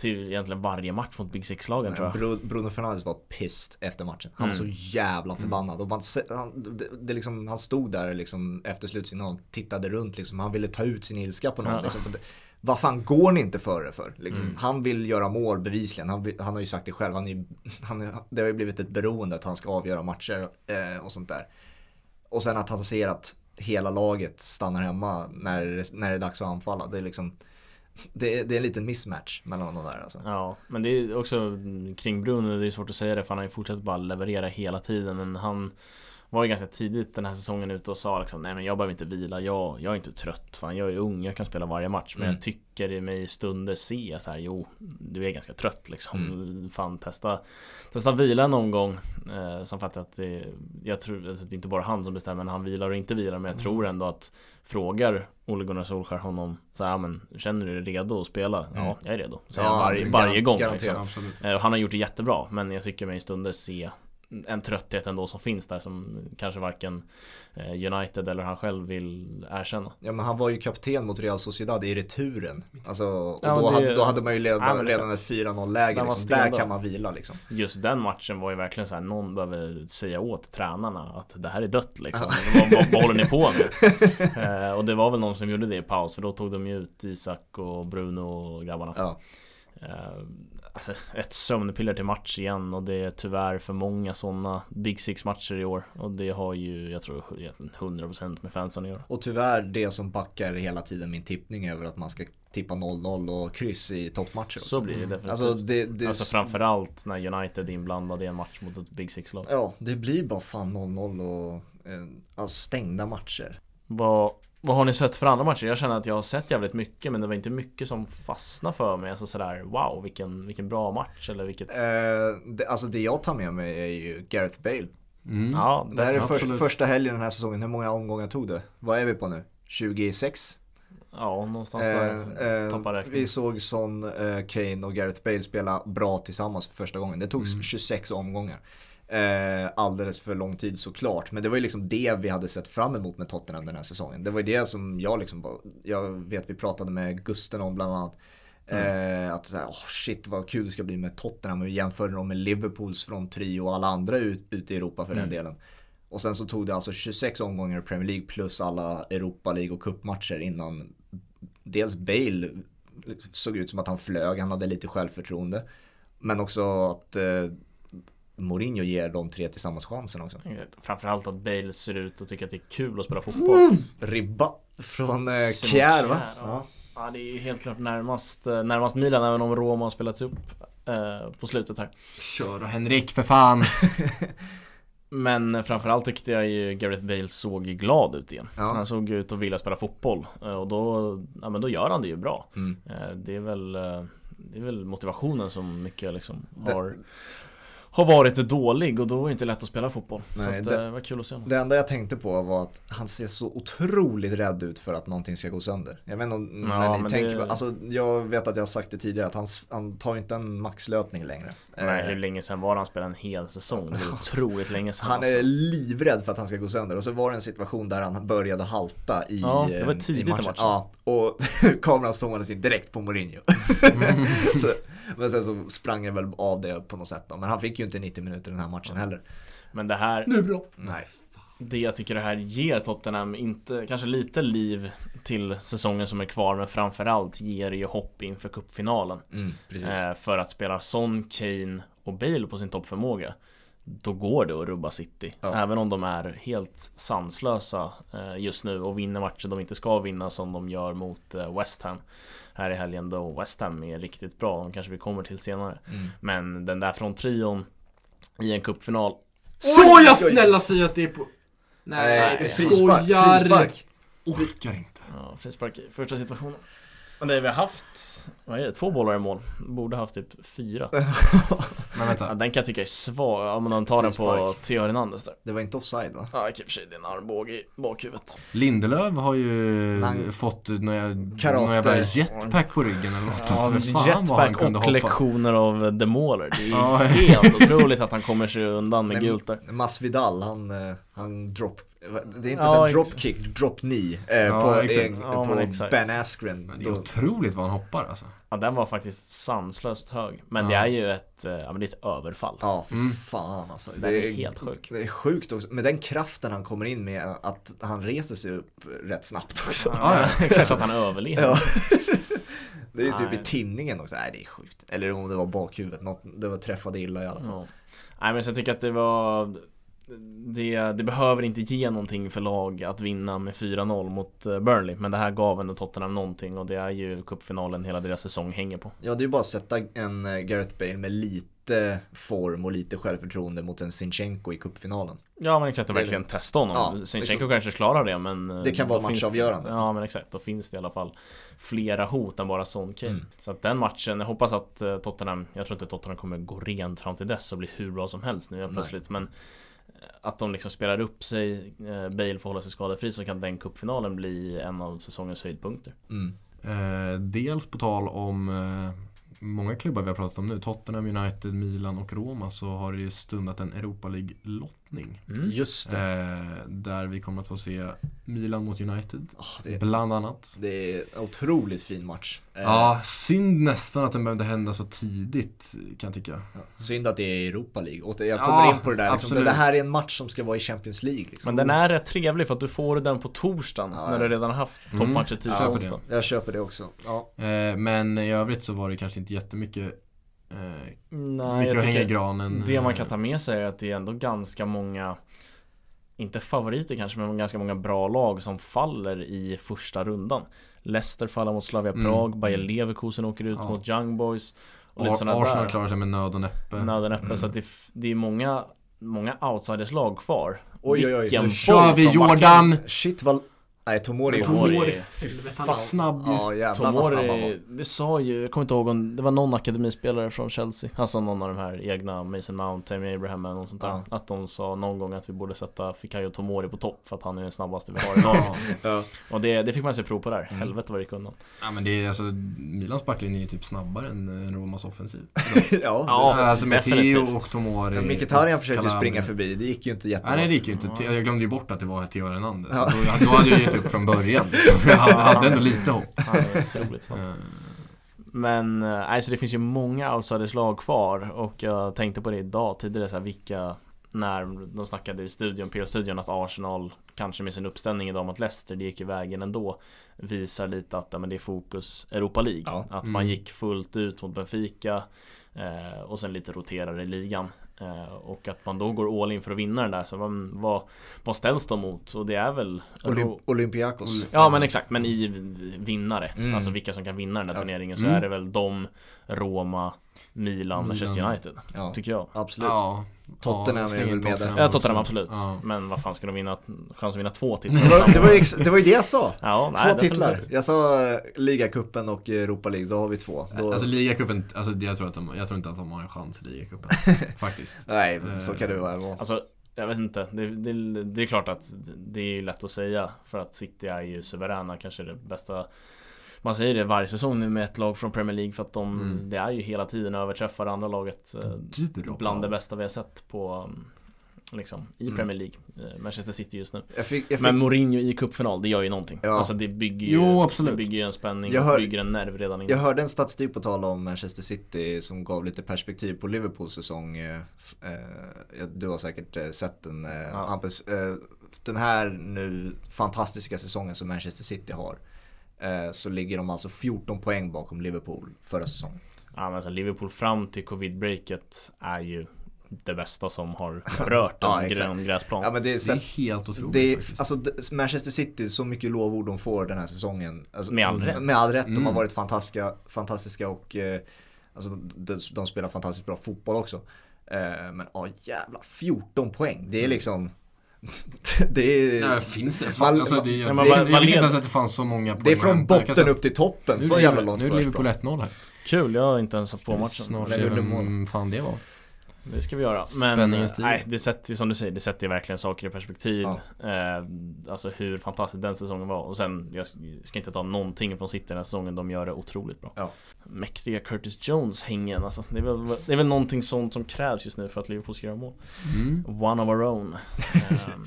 till egentligen varje match mot Big Six-lagen tror jag. Bru- Bruno Fernandes var pissed efter matchen. Han var Mm. så jävla förbannad. Och man, han, det, det liksom, han stod där liksom efter slutsignalen, tittade runt liksom. Han ville ta ut sin ilska på någon. Ja. Liksom. För det- Vad fan går ni inte före för? Liksom. Mm. Han vill göra mål bevisligen. Han, han har ju sagt det själv. Han är, han är, det har ju blivit ett beroende att han ska avgöra matcher eh, och sånt där. Och sen att han ser att hela laget stannar hemma när, det- när det är dags att anfalla. Det är liksom det är, det är en liten mismatch mellan de där alltså. Ja, men det är också mm, kring Bruno, det är svårt att säga det för han har ju fortsatt bara leverera hela tiden men han var ju ganska tidigt den här säsongen ute och sa liksom Nej men jag behöver inte vila, jag, jag är inte trött Fan. Jag är ung, jag kan spela varje match. Men Mm. jag tycker i mig i stunder se så här, Jo, du är ganska trött liksom. Fan testa Testa vila någon gång. Eh, Som fattar att det Jag tror, alltså, det är inte bara han som bestämmer när han vilar och inte vilar Men jag tror ändå att Frågar Ole Gunnar Solskjaer honom så här, ja, men Känner du dig redo att spela? Ja, Mm. jag är redo. Säger Ja, varje, varje gång liksom. Eh, och Han har gjort det jättebra men jag tycker mig i stunder se en trötthet ändå som finns där som kanske varken eh, United eller han själv vill erkänna. Ja men han var ju kapten mot Real Sociedad i returen. Alltså, och Ja, då, det- hade, då hade man ju redan, Ja, redan ett 4-0 läge. Liksom. Där kan man vila liksom. Just den matchen var ju verkligen så här, någon behöver säga åt tränarna att det här är dött liksom. vad håller ni på med? eh, och det var väl någon som gjorde det i paus för då tog de ju ut Isak och Bruno och grabbarna. Ja. Eh, alltså, ett sömnpiller till match igen och det är tyvärr för många sådana Big Six matcher i år. Och det har ju, jag tror, egentligen 100% med fansen att göra. Och tyvärr det som backar hela tiden min tippning över att man ska tippa 0-0 och kryss i toppmatcher också. Så blir det definitivt. Alltså det, det, Alltså framförallt när United är inblandade i en match mot ett Big Six-lag. Ja, det blir bara fan 0-0 och eh, alltså, stängda matcher. Vad, vad har ni sett för andra matcher? Jag känner att jag har sett jävligt mycket men det var inte mycket som fastnade för mig. Alltså sådär wow vilken, vilken bra match eller vilket... Eh, det, alltså det jag tar med mig är ju Gareth Bale. Mm. Ja, Det här är först, första helgen den här säsongen. Hur många omgångar tog det? Vad är vi på nu? 26? ja någonstans Eh, där. eh, räkningen. vi såg Son, eh, Kane och Gareth Bale spela bra tillsammans för första gången. Det tog Mm. 26 omgångar. Eh, alldeles för lång tid såklart. Men det var ju liksom det vi hade sett fram emot med Tottenham den här säsongen. Det var ju det som jag liksom jag vet vi pratade med Gusten om bland annat. Eh, att såhär, oh shit vad kul det ska bli med Tottenham. Vi jämförde dem med Liverpools fronttrio och alla andra ut, ute i Europa för Mm. den delen. Och sen så tog det alltså 26 omgångar i Premier League plus alla Europa League och cupmatcher innan dels Bale såg ut som att han flög, han hade lite självförtroende. Men också att eh, Mourinho ger de tre tillsammans chansen också. Framförallt att Bale ser ut och tycker att det är kul att spela fotboll. Ribba från eh, Kjär va? Ja. ja. det är ju helt klart närmast, eh, närmast Milan även om Roma har spelats upp eh, på slutet här. Kör då Henrik för fan! Men framförallt tyckte jag ju Gareth Bale såg glad ut igen. Ja. Han såg ut att vilja spela fotboll eh, och då, ja, men då gör han det ju bra. Mm. Eh, Det är väl, det är väl motivationen som mycket liksom Det- har, varit dålig och då är det inte lätt att spela fotboll. Nej, så att, det- det var kul att se honom. Det enda jag tänkte på var att han ser så otroligt rädd ut för att någonting ska gå sönder. Jag vet inte om Ja, när ni tänker det- på, alltså jag vet att jag har sagt det tidigare att han, han tar inte en maxlöpning längre. Nej, Eh, hur länge sedan var det han spelade en hel säsong? Det är otroligt länge sedan Han är alltså. livrädd för att han ska gå sönder och så var det en situation där han började halta i, Ja, det var eh, tidigt i matchen. Ja, och kameran sågades in direkt på Mourinho. så, men sen så sprang han väl av det på något sätt då. Men han fick ju inte 90 minuter den här matchen heller. Men det här, Nu bra! Nej. det jag tycker det här ger Tottenham, inte, kanske lite liv till säsongen som är kvar men framförallt ger det ju hopp inför cupfinalen. Mm. Eh, för att spela Son, Kane och Bale på sin toppförmåga Då går det att rubba City Ja. Även om de är helt sanslösa eh, just nu och vinner matcher de inte ska vinna som de gör mot eh, West Ham Här i helgen då West Ham är riktigt bra, de kanske vi kommer till senare Mm. Men den där från trion i en cupfinal Så oj, jag oj. snälla säger att det är på... Nej, du frispark, frispark. Orkar inte. Ja, frispark i första situationen Men det vi har haft, vad är det, två bollar i mål? Borde haft typ fyra. Men Ja, vänta. den kan jag tycka är svag, om man tar den på. Theo Hernandez där. Det var inte offside va? Ja, i och för sig det är en armbåge i bakhuvudet. Lindelöf har ju Han- fått några, Karate. några jävla jetpack på ryggen eller något. Ja, Alltså, vad han jetpack kunde och hoppa. lektioner av demoler. Det är Ja. helt otroligt att han kommer sig undan med gult där. Masvidal, han, eh, han drop det är inte Ja, så här ex- dropkick, drop knee eh, Ja, på, exakt. eh, Ja, på exakt. Ben Askren. Men det är otroligt vad han hoppar alltså. Ja, den var faktiskt sanslöst hög. Men det är ju ett, eh, ja men det är ett överfall. Ja, för Mm. fan alltså. Den är helt sjuk. Det är sjukt också, med den kraften han kommer in med, att han reser sig upp rätt snabbt också. Ja, ja. Exakt att han överlever. Ja. Det är ju typ i tinningen också, nej det är sjukt. Eller om det var bakhuvudet, något, det var träffade illa i alla fall. Ja. Nej men så jag tycker att det var det, det behöver inte ge någonting för lag att vinna med 4-0 mot eh, Burnley Men det här gav ändå Tottenham någonting och det är ju cupfinalen hela deras säsong hänger på Ja, det är ju bara att sätta en eh, Gareth Bale med lite form och lite självförtroende mot en Sinchenko i cupfinalen. Ja men exakt, och verkligen testa honom Ja, Sinchenko liksom- kanske klarar det men eh, Det kan vara finns- matchavgörande. Ja men exakt, då finns det i alla fall flera hot än bara Son Kane Mm. Så att den matchen, jag hoppas att Tottenham Jag tror inte Tottenham kommer gå rent fram till dess och bli hur bra som helst nu helt Nej. plötsligt men att de liksom spelar upp sig, eh, Bale får hålla sig skadefri så kan den cupfinalen bli en av säsongens höjdpunkter. Mm. Eh, dels på tal om eh, många klubbar vi har pratat om nu. Tottenham, United, Milan och Roma så har det ju stundat en Europa League-lottning. Mm. Just det. Eh, där vi kommer att få se Milan mot United. Ah, det, Bland annat. det är en otroligt fin match. Eh, Ja, synd nästan att den behövde hända så tidigt kan jag tycka. ja. Synd att det är Europa League. Och jag kommer Ja, in på det där, liksom, det, här är en match som ska vara i Champions League. Liksom. Men den är rätt trevlig för att du får den på torsdagen Ja, när ja. du redan har haft Mm. toppmatcher tisdag Ja, och onsdag. Jag köper det också. Ja. Eh, men i övrigt så var det kanske inte jättemycket eh, Nej, mycket att hänga i granen. det man eh, kan ta med sig är att det är ändå ganska många inte favoriter kanske, men ganska många bra lag som faller i första rundan. Leicester faller mot Slavia Mm. Prag, Bayer Leverkusen åker ut Ja. mot Young Boys. Och lite Ar- Arsenal där. klarar sig med nöd och näppe. Nöden öppen, Mm. så att det, f- det är många, många outsiders-lag kvar. Oj, oj, oj. Nu kör vi, från backen. Jordan! Shit vad... Nej, Tomori. Tomori- Tomori, Fy är snabb. Ja, jävlar vad snabb han var. Tomori, det sa ju, jag kommer inte ihåg om, det var någon akademispelare från Chelsea Alltså någon av de här egna Mason Mount, Tammy Abraham eller något sånt där Ja. Att de sa någon gång att vi borde sätta Fikayo Tomori på topp för att han är den snabbaste vi har i laget Ja. Och det, det fick man se prov på där, Mm. helvete vad det gick undan ja men det är alltså Milans backlinje är ju typ snabbare än än Romas offensiv. ja. Ja. alltså med Theo definitivt. och Tomori. Men Mkhitaryan försökte ju Calabria. springa förbi, det gick ju inte jättebra. Nej, nej det gick ju inte. Jag glömde ju bort att det var Theo Hernandez. Ja. Då, då hade jag gett upp från början. liksom. Jag hade, ändå lite hopp. Han är otroligt snabb Eh, Men, alltså det finns ju många outsiders lag kvar och jag tänkte på det idag tidigare så här, vilka när de snackade i studion, PL-studion att Arsenal kanske med sin uppställning idag mot Leicester, det gick ju vägen ändå Visar lite att ja, men det är fokus Europa League Ja. Att Mm. man gick fullt ut mot Benfica eh, Och sen lite roterar i ligan Och att man då går all in för att vinna den där Så man, vad, vad ställs de mot? Och det är väl Olymp- Olympiakos. Ja men exakt, men i vinnare Mm. Alltså vilka som kan vinna den här Ja. turneringen Så Mm. är det väl de, Roma, Milan, Manchester. United Ja, Tycker jag absolut. Ja. Tottenham ja, är väl med där. Ja Tottenham absolut Ja. Men vad fan ska de vinna, chans att vinna två titlar Det var, det, var ju, det var ju det jag sa. Ja, Två nej, titlar. definitivt. Jag sa eh, ligacupen och Europa League, då har vi två. Då, Alltså ligacupen, alltså, jag, tror att de, jag tror inte att de har en chans i ligacupen. Faktiskt. nej, så kan det vara. Alltså jag vet inte, det, det, det är klart att det är lätt att säga För att City är ju suveräna, kanske det bästa Man säger det varje säsong nu med ett lag från Premier League För att de, Mm. det är ju hela tiden överträffar andra laget eh? Bland det bästa vi har sett på um, Liksom i Mm. Premier League eh, Manchester City just nu Jag fick, jag fick, Men Mourinho i cupfinal, det gör ju någonting Ja. Alltså det bygger ju Jo, absolut. Det bygger ju en spänning Jag hör- bygger en nerv redan jag innan hörde en statistik på tal om Manchester City som gav lite perspektiv på Liverpools säsong. eh, eh, Du har säkert sett den Ja. Hampus. Den här nu fantastiska säsongen som Manchester City har. Eh, Så ligger de alltså 14 poäng bakom Liverpool förra säsongen. Ja men alltså Liverpool fram till covid-breaket är ju det bästa som har rört Ja, en grön gräsplan Ja men det är, Det är helt otroligt det är, alltså Manchester City, så mycket lovord de får den här säsongen. Alltså, Med all rätt. Med all rätt, de har Mm. varit fantastiska, fantastiska och eh, alltså, de, de spelar fantastiskt bra fotboll också. Eh, men ja jävlar, 14 poäng. Det är Mm. liksom det är... Ja, finns det? Man- Fan, alltså, det, Ja, jag, men jag, vad- jag visste inte ens att det fanns så många poäng det är från botten säga- upp till toppen, Nu så är jävla långt Nu är Liverpool försprång. 1-0 här. Kul, jag har inte ens satt på matchen. Snart se vem fan det var. Det ska vi göra. Men nej, det sätter ju som du säger, det sätter ju verkligen saker i perspektiv. Ja. Eh, alltså hur fantastisk den säsongen var. Och sen, jag ska inte ta någonting från City den här säsongen, de gör det otroligt bra. Ja. Mäktiga Curtis Jones hängen, alltså, det, är väl, det är väl någonting sånt som krävs just nu för att Liverpool ska göra mål. Mm. One of our own. Ehm,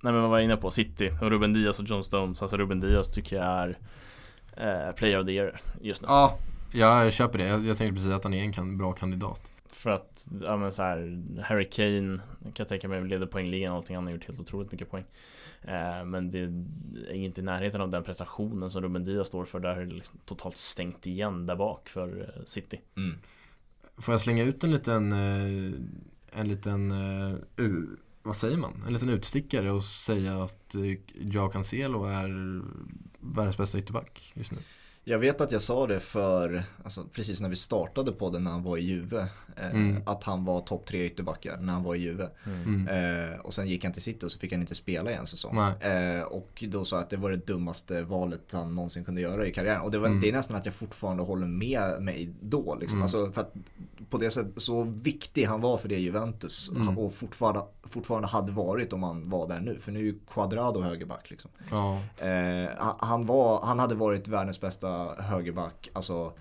nej men vad var jag inne på? City och Ruben Diaz och John Stones. Alltså Ruben Diaz tycker jag är eh, Player of the year just nu. Ja, jag köper det. Jag, jag tänkte precis att han är en kan, bra kandidat. För att, ja men så här, Harry Kane kan jag tänka mig leder poängligan och allting, han har gjort helt otroligt mycket poäng. Eh, men det är inte i närheten av den prestationen som Ruben Diaz står för, där är det liksom totalt stängt igen där bak för eh, City. Mm. Får jag slänga ut en liten, eh, en liten, eh, u, vad säger man? En liten utstickare och säga att eh, Joao Cancelo är världens bästa ytterback just nu. Jag vet att jag sa det för, alltså, precis när vi startade podden när han var i Juve. Eh, Mm. Att han var topp tre ytterbackar när han var i Juve. Mm. Eh, och sen gick han till City och så fick han inte spela i en säsong. Eh, och då sa jag att det var det dummaste valet han någonsin kunde göra i karriären. Och det, var, Mm. det är nästan att jag fortfarande håller med mig då. Liksom. Mm. Alltså, för att på det sättet, så viktig han var för det Juventus. Mm. Och fortfarande, fortfarande hade varit om han var där nu. För nu är ju Quadrado högerback. Liksom. Ja. Eh, han- han, var, han hade varit världens bästa högerback, alltså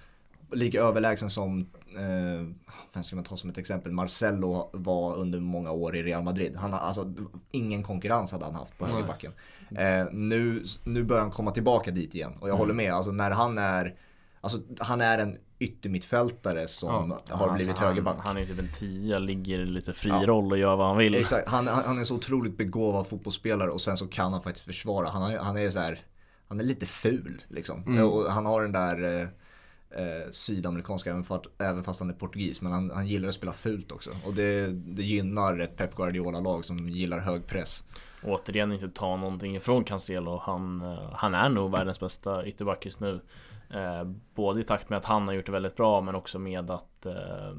lika överlägsen som, eh, vem ska man ta som ett exempel, Marcelo var under många år i Real Madrid. Han alltså, ingen konkurrens hade han haft på högerbacken. Eh, nu, nu börjar han komma tillbaka dit igen och jag håller med, alltså när han är, alltså han är en yttermittfältare som Ja, har Alltså, blivit han, högerback. Han är typ en tia, ligger i lite fri Ja. roll och gör vad han vill. Exakt, han, han han är så otroligt begåvad fotbollsspelare och sen så kan han faktiskt försvara. Han, han är så här, han är lite ful liksom. Mm. Och han har den där eh, sydamerikanska, även, fast, även fast han är portugis. Men han, han gillar att spela fult också. Och det, det gynnar ett Pep Guardiola-lag som gillar hög press. Återigen inte ta någonting ifrån Cancelo. Han, eh, han är nog världens bästa ytterback just nu. Eh, både i takt med att han har gjort det väldigt bra men också med att eh,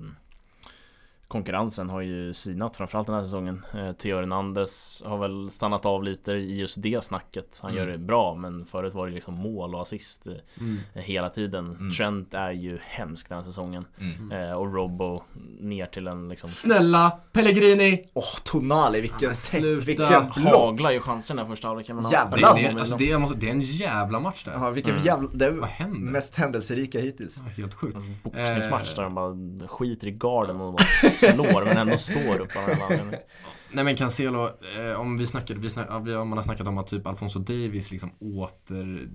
konkurrensen har ju sinat framförallt den här säsongen. Eh, Theo Hernandez har väl stannat av lite i just det snacket. Han gör det bra men förut var det liksom mål och assist eh, Mm. hela tiden. Mm. Trent är ju hemsk den här säsongen. Eh, och Robbo ner till en liksom Snälla Pellegrini! Åh, Tonali, vilken, sluta. vilken block! haglar ju chanserna första halvlek. men han- Jävlar. Det, alltså, det, är, måste- det är en jävla match där. Ja, vilken Mm. jävla, det är Vad händer? mest händelserika hittills. Ja, helt sjukt. boxningsmatch Eh. där de bara skiter i garden och bara slår men ändå står upp av en anledning. Nej men Cancelo, eh, om vi snackade, vi snack, om man har snackat om att typ Alfonso Davis liksom åter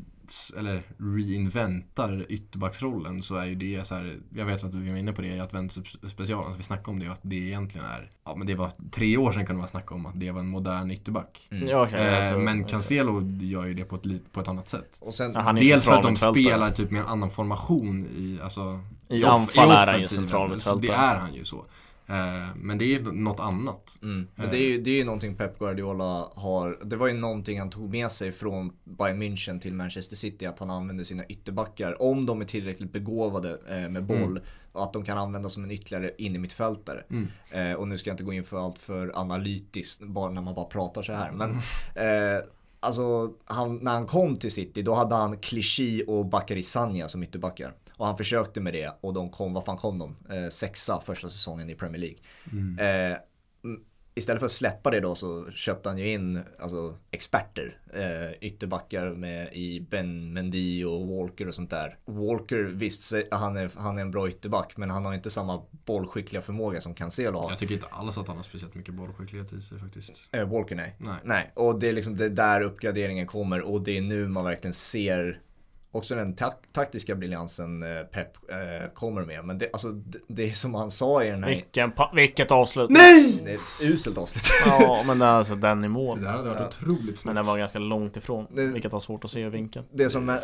eller reinventar ytterbacksrollen så är ju det så här, jag vet att vi var inne på det i Advent specialen, att vi snackade om det att det egentligen är, ja men det var tre år sedan kunde man snacka om att det var en modern ytterback. Mm. Ja, exakt, Eh, alltså, men. Cancelo gör ju det på ett, på ett annat sätt. Och sen, Ja, Dels för att de spelar typ med en annan formation i, alltså, I off- anfall är han ju centralmittfältare. Så Det är han ju så. Eh, men det är något annat. Mm. Men Eh. det är ju det är ju någonting Pep Guardiola har, det var ju någonting han tog med sig från Bayern München till Manchester City, att han använder sina ytterbackar, om de är tillräckligt begåvade eh, med boll, Mm. att de kan användas som en ytterligare innermittfältare. Mm. Eh, och nu ska jag inte gå in för allt för analytiskt, bara när man bara pratar så här. Men Mm. eh, alltså, han, när han kom till City, då hade han Clichy och Bakary Sagna som ytterbackar. Och han försökte med det och de kom, vad fan kom de? Eh, sexa första säsongen i Premier League. Mm. Eh, istället för att släppa det då så köpte han ju in alltså, experter. Eh, ytterbackar med i Ben Mendy och Walker och sånt där. Walker visst, han är, han är en bra ytterback men han har inte samma bollskickliga förmåga som Cancelo har. Jag tycker inte alls att han har speciellt mycket bollskicklighet i sig faktiskt. Eh, Walker nej. Nej. Nej, och det är liksom det där uppgraderingen kommer och det är nu man verkligen ser också den tak- taktiska briljansen eh, Pep eh, kommer med. Men det, alltså, det, det är som han sa i den här... Vilken vilket avslut! Nej! Det är ett uselt avslut. Ja men det alltså den i Det mål. där hade varit Ja. otroligt Men snyggt. den var ganska långt ifrån, Det- vilket var svårt att se i vinkeln. Det som, eh,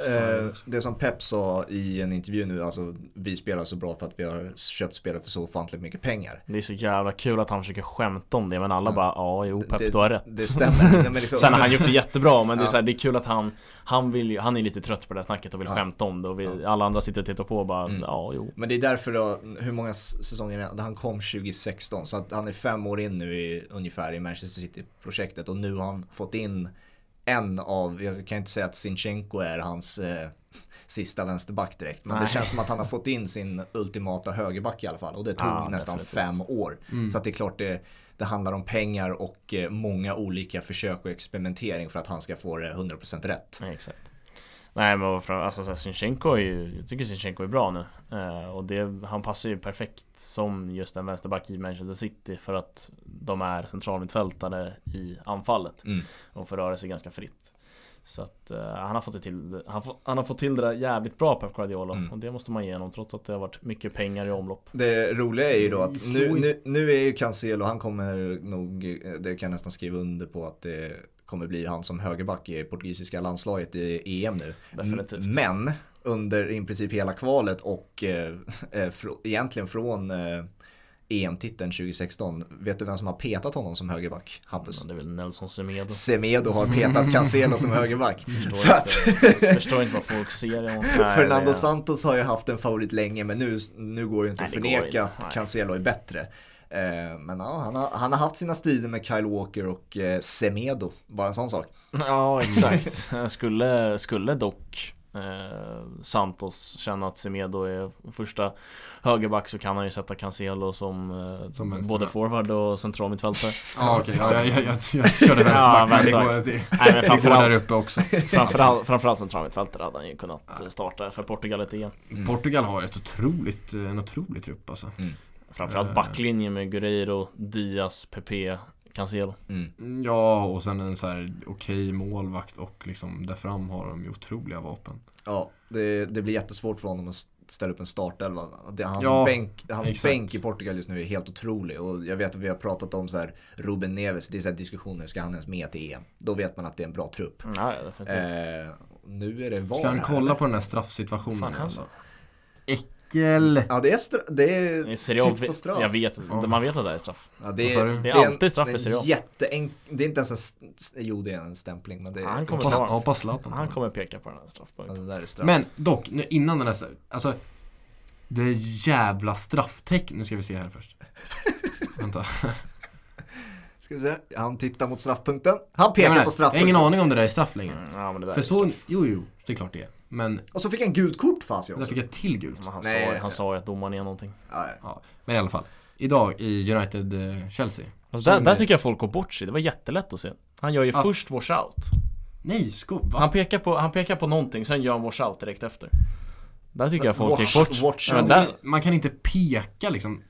det som Pep sa i en intervju nu, alltså vi spelar så bra för att vi har köpt spelare för så ofantligt mycket pengar. Det är så jävla kul att han försöker skämta om det men alla Ja. bara ja jo Pep det, du har rätt. Det stämmer. Nej, men liksom, Sen har han gjort det jättebra men det är Ja. så här, det är kul att han Han vill ju, han är lite trött på det här snacket och vill Ja. skämta om det och vi, Ja. alla andra sitter och tittar på och bara Mm. ja jo. Men det är därför då, hur många säsonger är det? Han kom 2016 så att han är fem år in nu i, ungefär i Manchester City-projektet och nu har han fått in en av, jag kan inte säga att Sinchenko är hans eh, sista vänsterback direkt. Men Nej. det känns som att han har fått in sin ultimata högerback i alla fall och det tog Ja, nästan definitivt. fem år. Mm. Så att det är klart det, det handlar om pengar och eh, många olika försök och experimentering för att han ska få det 100% rätt. Nej, exakt. Nej men från, alltså så här, Sinchenko är ju, jag tycker Sinchenko är bra nu. Eh, och det, han passar ju perfekt som just en vänsterback i Manchester City för att de är centralmittfältare i anfallet Mm. och får röra sig ganska fritt. Så att eh, han har fått det till han, får, han har fått till det där jävligt bra Pep Guardiola Mm. och det måste man ge honom trots att det har varit mycket pengar i omlopp. Det roliga är ju då att Slå nu, nu, nu är ju Cancelo, han kommer nog, det kan jag nästan skriva under på att det kommer bli han som högerback i portugisiska landslaget i EM nu. Definitivt. Men under i princip hela kvalet och eh, eh, frå, egentligen från eh, EM-titeln 2016, vet du vem som har petat honom som högerback? Hampus? Det är väl Nelson Semedo. Semedo har petat Cancelo som högerback. Förstår att- inte, förstår inte vad folk ser Fernando Santos har ju haft en favorit länge men nu, nu går det inte Nej, att förneka inte. att. Cancelo är bättre. Eh, men ja, han har, han har haft sina strider med Kyle Walker och eh, Semedo, bara en sån sak. Ja exakt. skulle, skulle dock eh, Santos känna att Semedo är första högerback så kan han ju sätta Cancelo som, eh, Som både forward och central mittfältare. Ja okej, ja, jag, jag, jag, jag körde Ja, vänsterback. men det, går, det, Nej men går där framförallt, uppe också. framförallt, framförallt central mittfältare hade han ju kunnat starta för Portugal ett EM. Mm. Portugal har ett otroligt, en otrolig trupp alltså. Framförallt Eh. backlinjen med Guerreiro, Diaz, Pepe, Cancelo. Mm. Ja, och sen en så här okej målvakt och liksom där fram har de ju otroliga vapen. Ja, det, det blir jättesvårt för honom att ställa upp en startelva. Det, hans Ja, bänk, hans exakt. bänk i Portugal just nu är helt otrolig och jag vet att vi har pratat om så här Ruben Neves, det är så här diskussioner, ska han ens med till EM? Då vet man att det är en bra trupp. Ja, ja, definitivt. Eh, nu är det VAR Ska han här, kolla eller? på den här straffsituationen Fan, alltså? alltså. Äckel! Ja, det är, stra- det är I Serie A, titt på straff. jag vet, Ja. man vet att det är straff. Ja, det, sa du? Det är en- alltid straff det i är Serie A. en jätteenk- Det är inte ens en, st- jo det är en stämpling men det är, Han kommer Hoppas, ta hoppas Zlatan Han kommer peka på den här ja, straffpunkten. det där är straff. Men dock, nu, innan den här, alltså Det jävla strafftecken, nu ska vi se här först Vänta Ska vi se, han tittar mot straffpunkten. Han pekar menar, på Jag har straffpunkten. ingen aning om det där är straff längre Mm, Ja men det där För är så, straff. jo jo, det är klart det är Men Och så fick han gult kort fast där också. fick jag till gult Men Han, Nej. sa, han sa ju att domaren är någonting. Ja, ja, Men i alla fall Idag i United eh, Chelsea Alltså där, där tycker jag folk går bort sig. Det var jättelätt att se. Han gör ju Ja. först wash out. Nej, sko, va? Han pekar, på, han pekar på någonting, sen gör han wash out direkt efter. Där tycker jag folk Watch- gick bort watch ja, där, Man kan inte peka liksom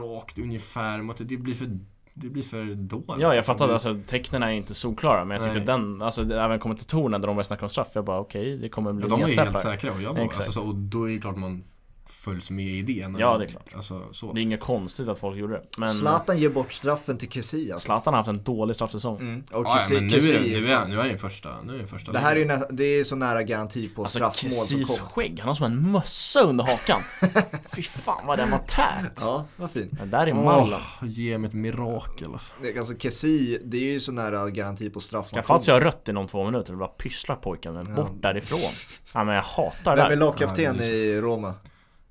rakt ungefär mot det, det blir för det blir för dåligt Ja jag Liksom, fattar, alltså tecknen är inte solklara men jag tyckte den, alltså även kommentatorerna när de började snacka om straff, jag bara okej, det kommer bli Ja, de var ju helt säkra och jag var, Exakt. alltså, så, och då är det klart man följs med i det Ja, det är klart. Alltså så Det är inget konstigt att folk gjorde det. Men Zlatan ger bort straffen till Kessie alltså. Zlatan har haft en dålig straffsäsong. Mm. Och Ja, ja, men nu är, Kessie, det- nu är, nu är det första, nu är det första det här är ju nä- det är så nära garanti på Alltså straffmål som Kessis kommer. skägg, han har som en mössa under hakan. Fy fan vad den var tät. Ja, vad fint. Det där är mallen. Åh, ge mig ett mirakel alltså. Det- Alltså Kessie, det är ju så nära garanti på straff som Ska Fats göra rött inom två minuter och bara pyssla pojken men bort Ja. därifrån. Ja men jag hatar det Vem är lagkapten är i Roma?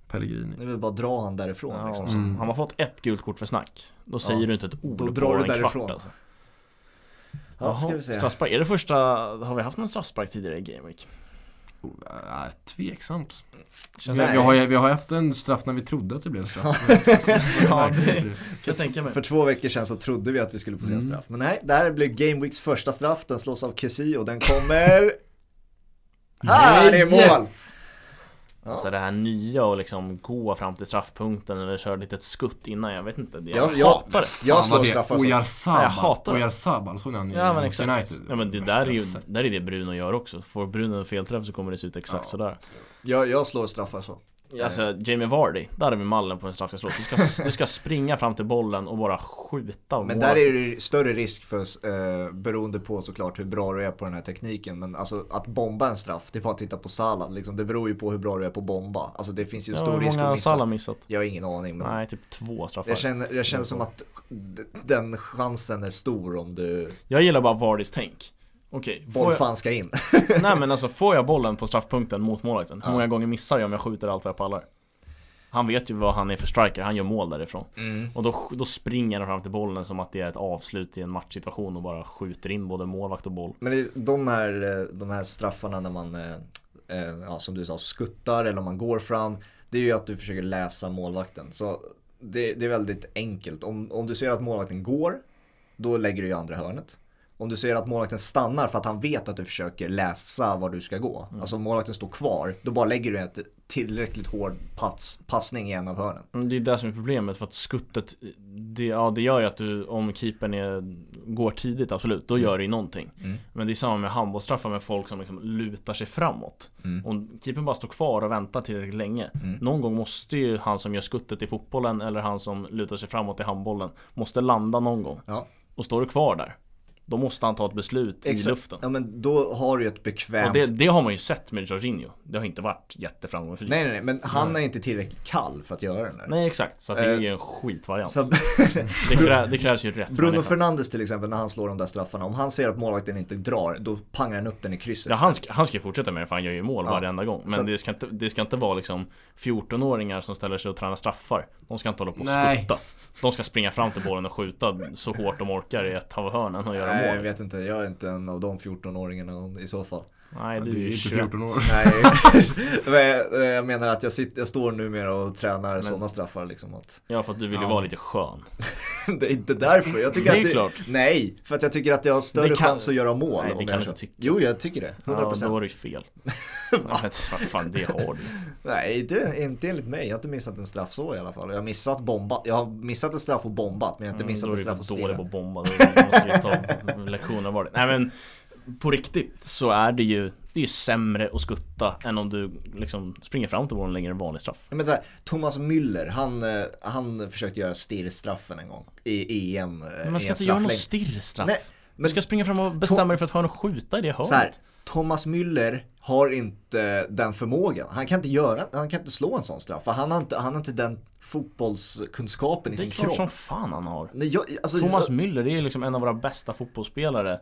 Pellegrini. Det är väl bara dra han därifrån Ja, liksom. Mm. Har man fått ett gult kort för snack, då säger Ja. du inte ett ord Då på drar du en därifrån. kvart alltså. Ja, ska vi se. Straffspark, är det första, har vi haft någon straffspark tidigare i Game Week? Oh, äh, tveksamt. Känns Vi, Nej. vi, har, vi har haft en straff när vi trodde att det blev straff. Ja, det- det. jag tänka mig. För två veckor sedan så trodde vi att vi skulle få se en Mm. straff. Men nej, där blir Game Weeks första straff. Den slås av Kessie och den kommer... Här är Nej! Alltså det här nya och liksom gå fram till straffpunkten eller köra lite ett skutt innan, jag vet inte. Jag, Jag- jag- hatar det. Jag slår straffar så. Ja, jag Oyarzabal, hatar det. Oyarzabal, såg ni han i Ja men exakt. United? Ja men det där är ju, där är det Bruno gör också. Får Bruno en felträff så kommer det se ut exakt Ja. sådär. Jag, jag slår straffar så. Alltså Jamie Vardy, där är vi mallen på en straff jag slår. Du ska, du ska springa fram till bollen och bara skjuta Men där är det större risk för, eh, beroende på såklart hur bra du är på den här tekniken. Men alltså att bomba en straff, det är bara att titta på Salah. Liksom, det beror ju på hur bra du är på bomba. Alltså det finns ju en ja, stor hur risk att missa. Salah missat? Jag har ingen aning. Men Nej, typ två straffar. jag känner, jag känner som att d- den chansen är stor om du... Jag gillar bara Vardys tänk. Okej, Boll jag, fan ska in. nej men alltså får jag bollen på straffpunkten mot målvakten, hur Ja. många gånger missar jag om jag skjuter allt vad jag pallar? Han vet ju vad han är för striker, han gör mål därifrån. Mm. Och då, då springer han fram till bollen som att det är ett avslut i en matchsituation och bara skjuter in både målvakt och boll. Men det, är de, här, eh, de här straffarna när man, eh, eh, ja, som du sa, skuttar eller man går fram. Det är ju att du försöker läsa målvakten. Så det, det är väldigt enkelt. Om, om du ser att målvakten går, då lägger du i andra hörnet. Om du ser att målvakten stannar för att han vet att du försöker läsa var du ska gå. Alltså om målvakten står kvar, då bara lägger du ett tillräckligt hård pass, passning i en av hörnen. Mm, Det är det som är problemet för att skuttet det, ja, det gör ju att du, om keepern är, går tidigt absolut, då gör det ju någonting Mm. Men det är samma med handbollsstraffar med folk som liksom lutar sig framåt Mm. Om keepern bara står kvar och väntar tillräckligt länge Mm. Någon gång måste ju han som gör skuttet i fotbollen eller han som lutar sig framåt i handbollen Måste landa någon gång Ja. Och står du kvar där Då måste han ta ett beslut i Exakt. luften. Ja men då har du ju ett bekvämt Och det, det har man ju sett med Jorginho. Det har inte varit jätteframgångsrikt. Nej nej nej, men han är inte tillräckligt kall för att göra den där. Nej exakt, så att det är Eh, ju en skitvariant. Så det, krä, det krävs ju rätt Bruno människa. Fernandes till exempel när han slår de där straffarna, om han ser att målvakten inte drar, då pangar han upp den i krysset. Ja, han, ska, han ska fortsätta med det för han gör ju mål Ja. varenda gång. Men Så- det, ska inte, det ska inte vara liksom 14-åringar som ställer sig och tränar straffar. De ska inte hålla på och skutta. De ska springa fram till bollen och skjuta så hårt de orkar i ett av hörnen och göra Nej, jag vet inte, jag är inte en av de 14-åringarna i så fall. Nej, Du du är är ju inte 21 14 år. Nej, jag- menar att jag, sitter, jag står numera och tränar sådana straffar liksom att Ja, för att du vill ju Ja. vara lite skön Det är inte därför, jag tycker Det är att det, klart. Nej, för att jag tycker att jag har större kan- chans att göra mål Nej, det kan jag du inte tycka. Jo, jag tycker det, 100% Ja, då var det ju fel Vad fan, det har du Nej, det, inte enligt mig. Jag har inte missat en straff så i alla fall. Jag har missat bomba. Jag har missat en straff och bombat, men jag har inte Mm, missat Då en är straff du och för dålig stirrat. på att bomba Då måste vi ta lektioner var det Nej men På riktigt så är det ju Det är ju sämre att skutta än om du liksom springer fram till bollen längre än vanlig straff Men så här, Thomas Müller, han, eh, han försökte göra stirrstraffen en gång i EM. eh, Men man ska inte göra någon stirrstraff Nej, Du ska springa fram och bestämma dig för ett hörn och skjuta i det Så här, hörnet Thomas Müller har inte den förmågan. Han kan inte göra, han kan inte slå en sån straff. För han har inte, han har inte den fotbollskunskapen i Det är sin klart kropp. som fan han har Nej, jag, alltså, Thomas jag, Müller, det är liksom en av våra bästa fotbollsspelare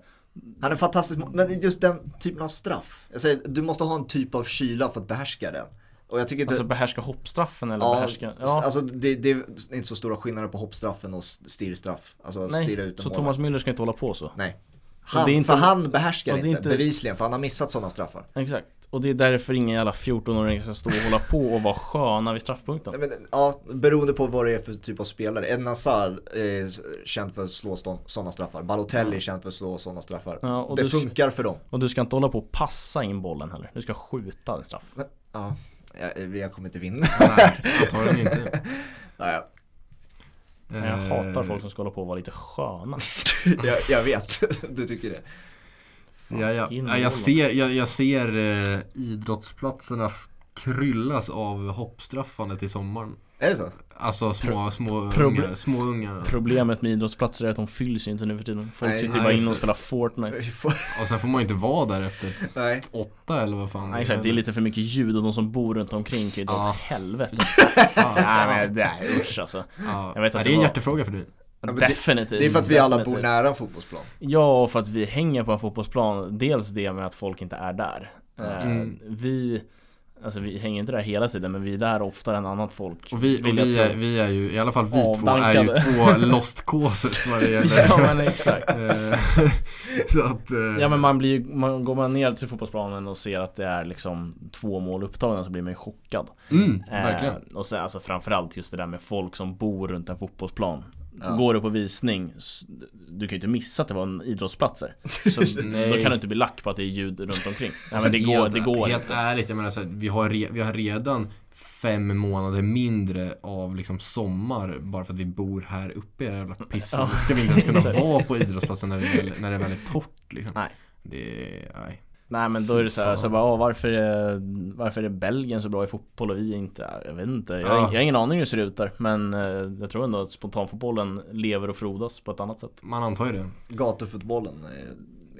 han är fantastisk, men just den typen av straff. Jag säger, du måste ha en typ av kyla för att behärska den. Och jag tycker inte... Alltså behärska hoppstraffen eller Ja, behärska Ja, alltså det, det är inte så stora skillnader på hoppstraffen och stirrstraff. Alltså stirra nej, ut en så mål. Thomas Müller ska inte hålla på så Nej. Han, det är inte- för han behärskar inte, inte- bevisligen, för han har missat sådana straffar. Exakt, och det är därför ingen jävla 14-åring ska stå och hålla på och vara sköna vid straffpunkten Men, ja, beroende på vad det är för typ av spelare. Ed Nazar är känd för att slå sådana straffar. Balotelli är känd för att slå sådana straffar. Ja, och det du- funkar för dem. Och du ska inte hålla på och passa in bollen heller Du ska skjuta en straff Men, ja, jag, jag kommer inte vinna. Nej, antagligen inte. Nej, Men jag hatar Eh, folk som ska hålla på och vara lite sköna jag, jag vet, du tycker det. Ja, ja. ja jag, ser, jag, jag ser eh, idrottsplatserna kryllas av hoppstraffandet i sommaren. Är det så? Alltså små, små Proble- ungar, små ungar. Problemet med idrottsplatser är att de fylls ju inte nu för tiden Folk Nej, sitter nej, bara inne och spelar Fortnite Och sen får man ju inte vara där efter Nej. åtta eller vad fan Nej exakt, det är lite för mycket ljud och de som bor runt omkring kan ju dra Ja. åt helvete Nej men det är usch alltså ja. jag vet att det är det en var- hjärtefråga för dig. Definitivt Det är för att vi alla bor nära en fotbollsplan. Ja, och för att vi hänger på en fotbollsplan Dels det med att folk inte är där Eh, Mm. Vi Alltså vi hänger inte där hela tiden men vi är där oftare än annat folk Och vi, och vi, är, vi är ju, i alla fall vi två, är ju Avdankade. två lost causes vad det gäller. Ja men exakt Eh, Så att... eh, Ja men man blir ju, man, går man ner till fotbollsplanen och ser att det är liksom två mål upptagna så blir man ju chockad Mm, Eh, verkligen. Och sen alltså framförallt just det där med folk som bor runt en fotbollsplan Ja. Går du på visning, du kan ju inte missa att det var en idrottsplatser Så Nej. då kan du inte bli lack på att det är ljud runt omkring Nej Alltså, men det går, helt, det går Helt inte ärligt, jag menar så här, vi, har re, vi har redan fem månader mindre av liksom sommar bara för att vi bor här uppe i det här jävla pisset. Ja. Då ska vi inte ens kunna vara på idrottsplatsen när, vi när det är torrt liksom. Nej. Det, nej. Nej men då är det så här, så bara, åh, varför, är, varför är Belgien så bra i fotboll och vi inte? Jag vet inte, jag, Ja. jag har ingen aning hur det ser ut där Men eh, jag tror ändå att spontanfotbollen lever och frodas på ett annat sätt Man antar ju det. Gatufotbollen. eh,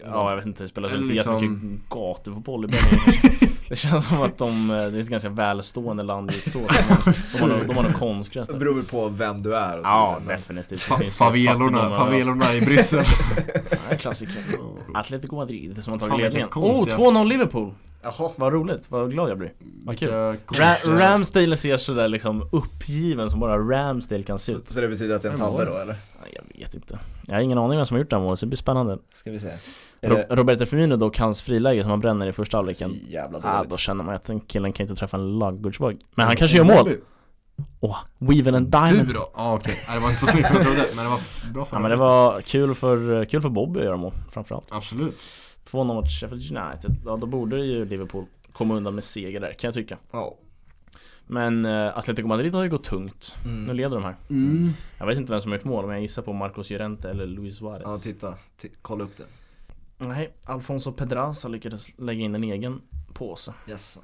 Ja jag vet inte, det spelas inte liksom- jättemycket gatufotboll i Belgien Det känns som att de, eh, det är ett ganska välstående land just så. De har, de har, nog- de har konstgräs Det beror väl på vem du är och så Ja, men- definitivt. Fa- favelorna, favelorna i Bryssel. Ja, Klassiker. Atletico Madrid som har tagit ledningen. Oh, konstiga- 2-0 Liverpool! Jaha, Vad roligt, vad glad jag blir. Vad kul. Ra Ramsdale ser sådär liksom uppgiven som bara Ramsdale kan se så, ut. så det betyder att det är en tabbe då eller? Ja, Jag vet inte. Jag har ingen aning vem som har gjort det här målet, så det blir spännande. Ska vi se. Ro Roberto Firmino dock, hans friläge som han bränner i första halvleken. jävla Ah, dåligt? då känner man att den killen kan inte träffa en ladugårdsvagn. Men han kanske gör mål! Åh, Weaven and Diamond. Du då? Ja okej, Nej, det var inte så snyggt som jag trodde men det var bra för Ja men det var kul för, kul för Bobby att göra mål framförallt. Absolut 2-0 mot Sheffield United, ja då borde ju Liverpool komma undan med seger där kan jag tycka. Ja. Men eh, Atletico Madrid har ju gått tungt. Nu Mm. leder de här. mm. Jag vet inte vem som har gjort mål, men jag gissar på Marcos Llorente eller Luis Suarez. ja, titta. T- kolla upp det. Nej, Alfonso Pedraza lyckades lägga in en egen påse. Yes.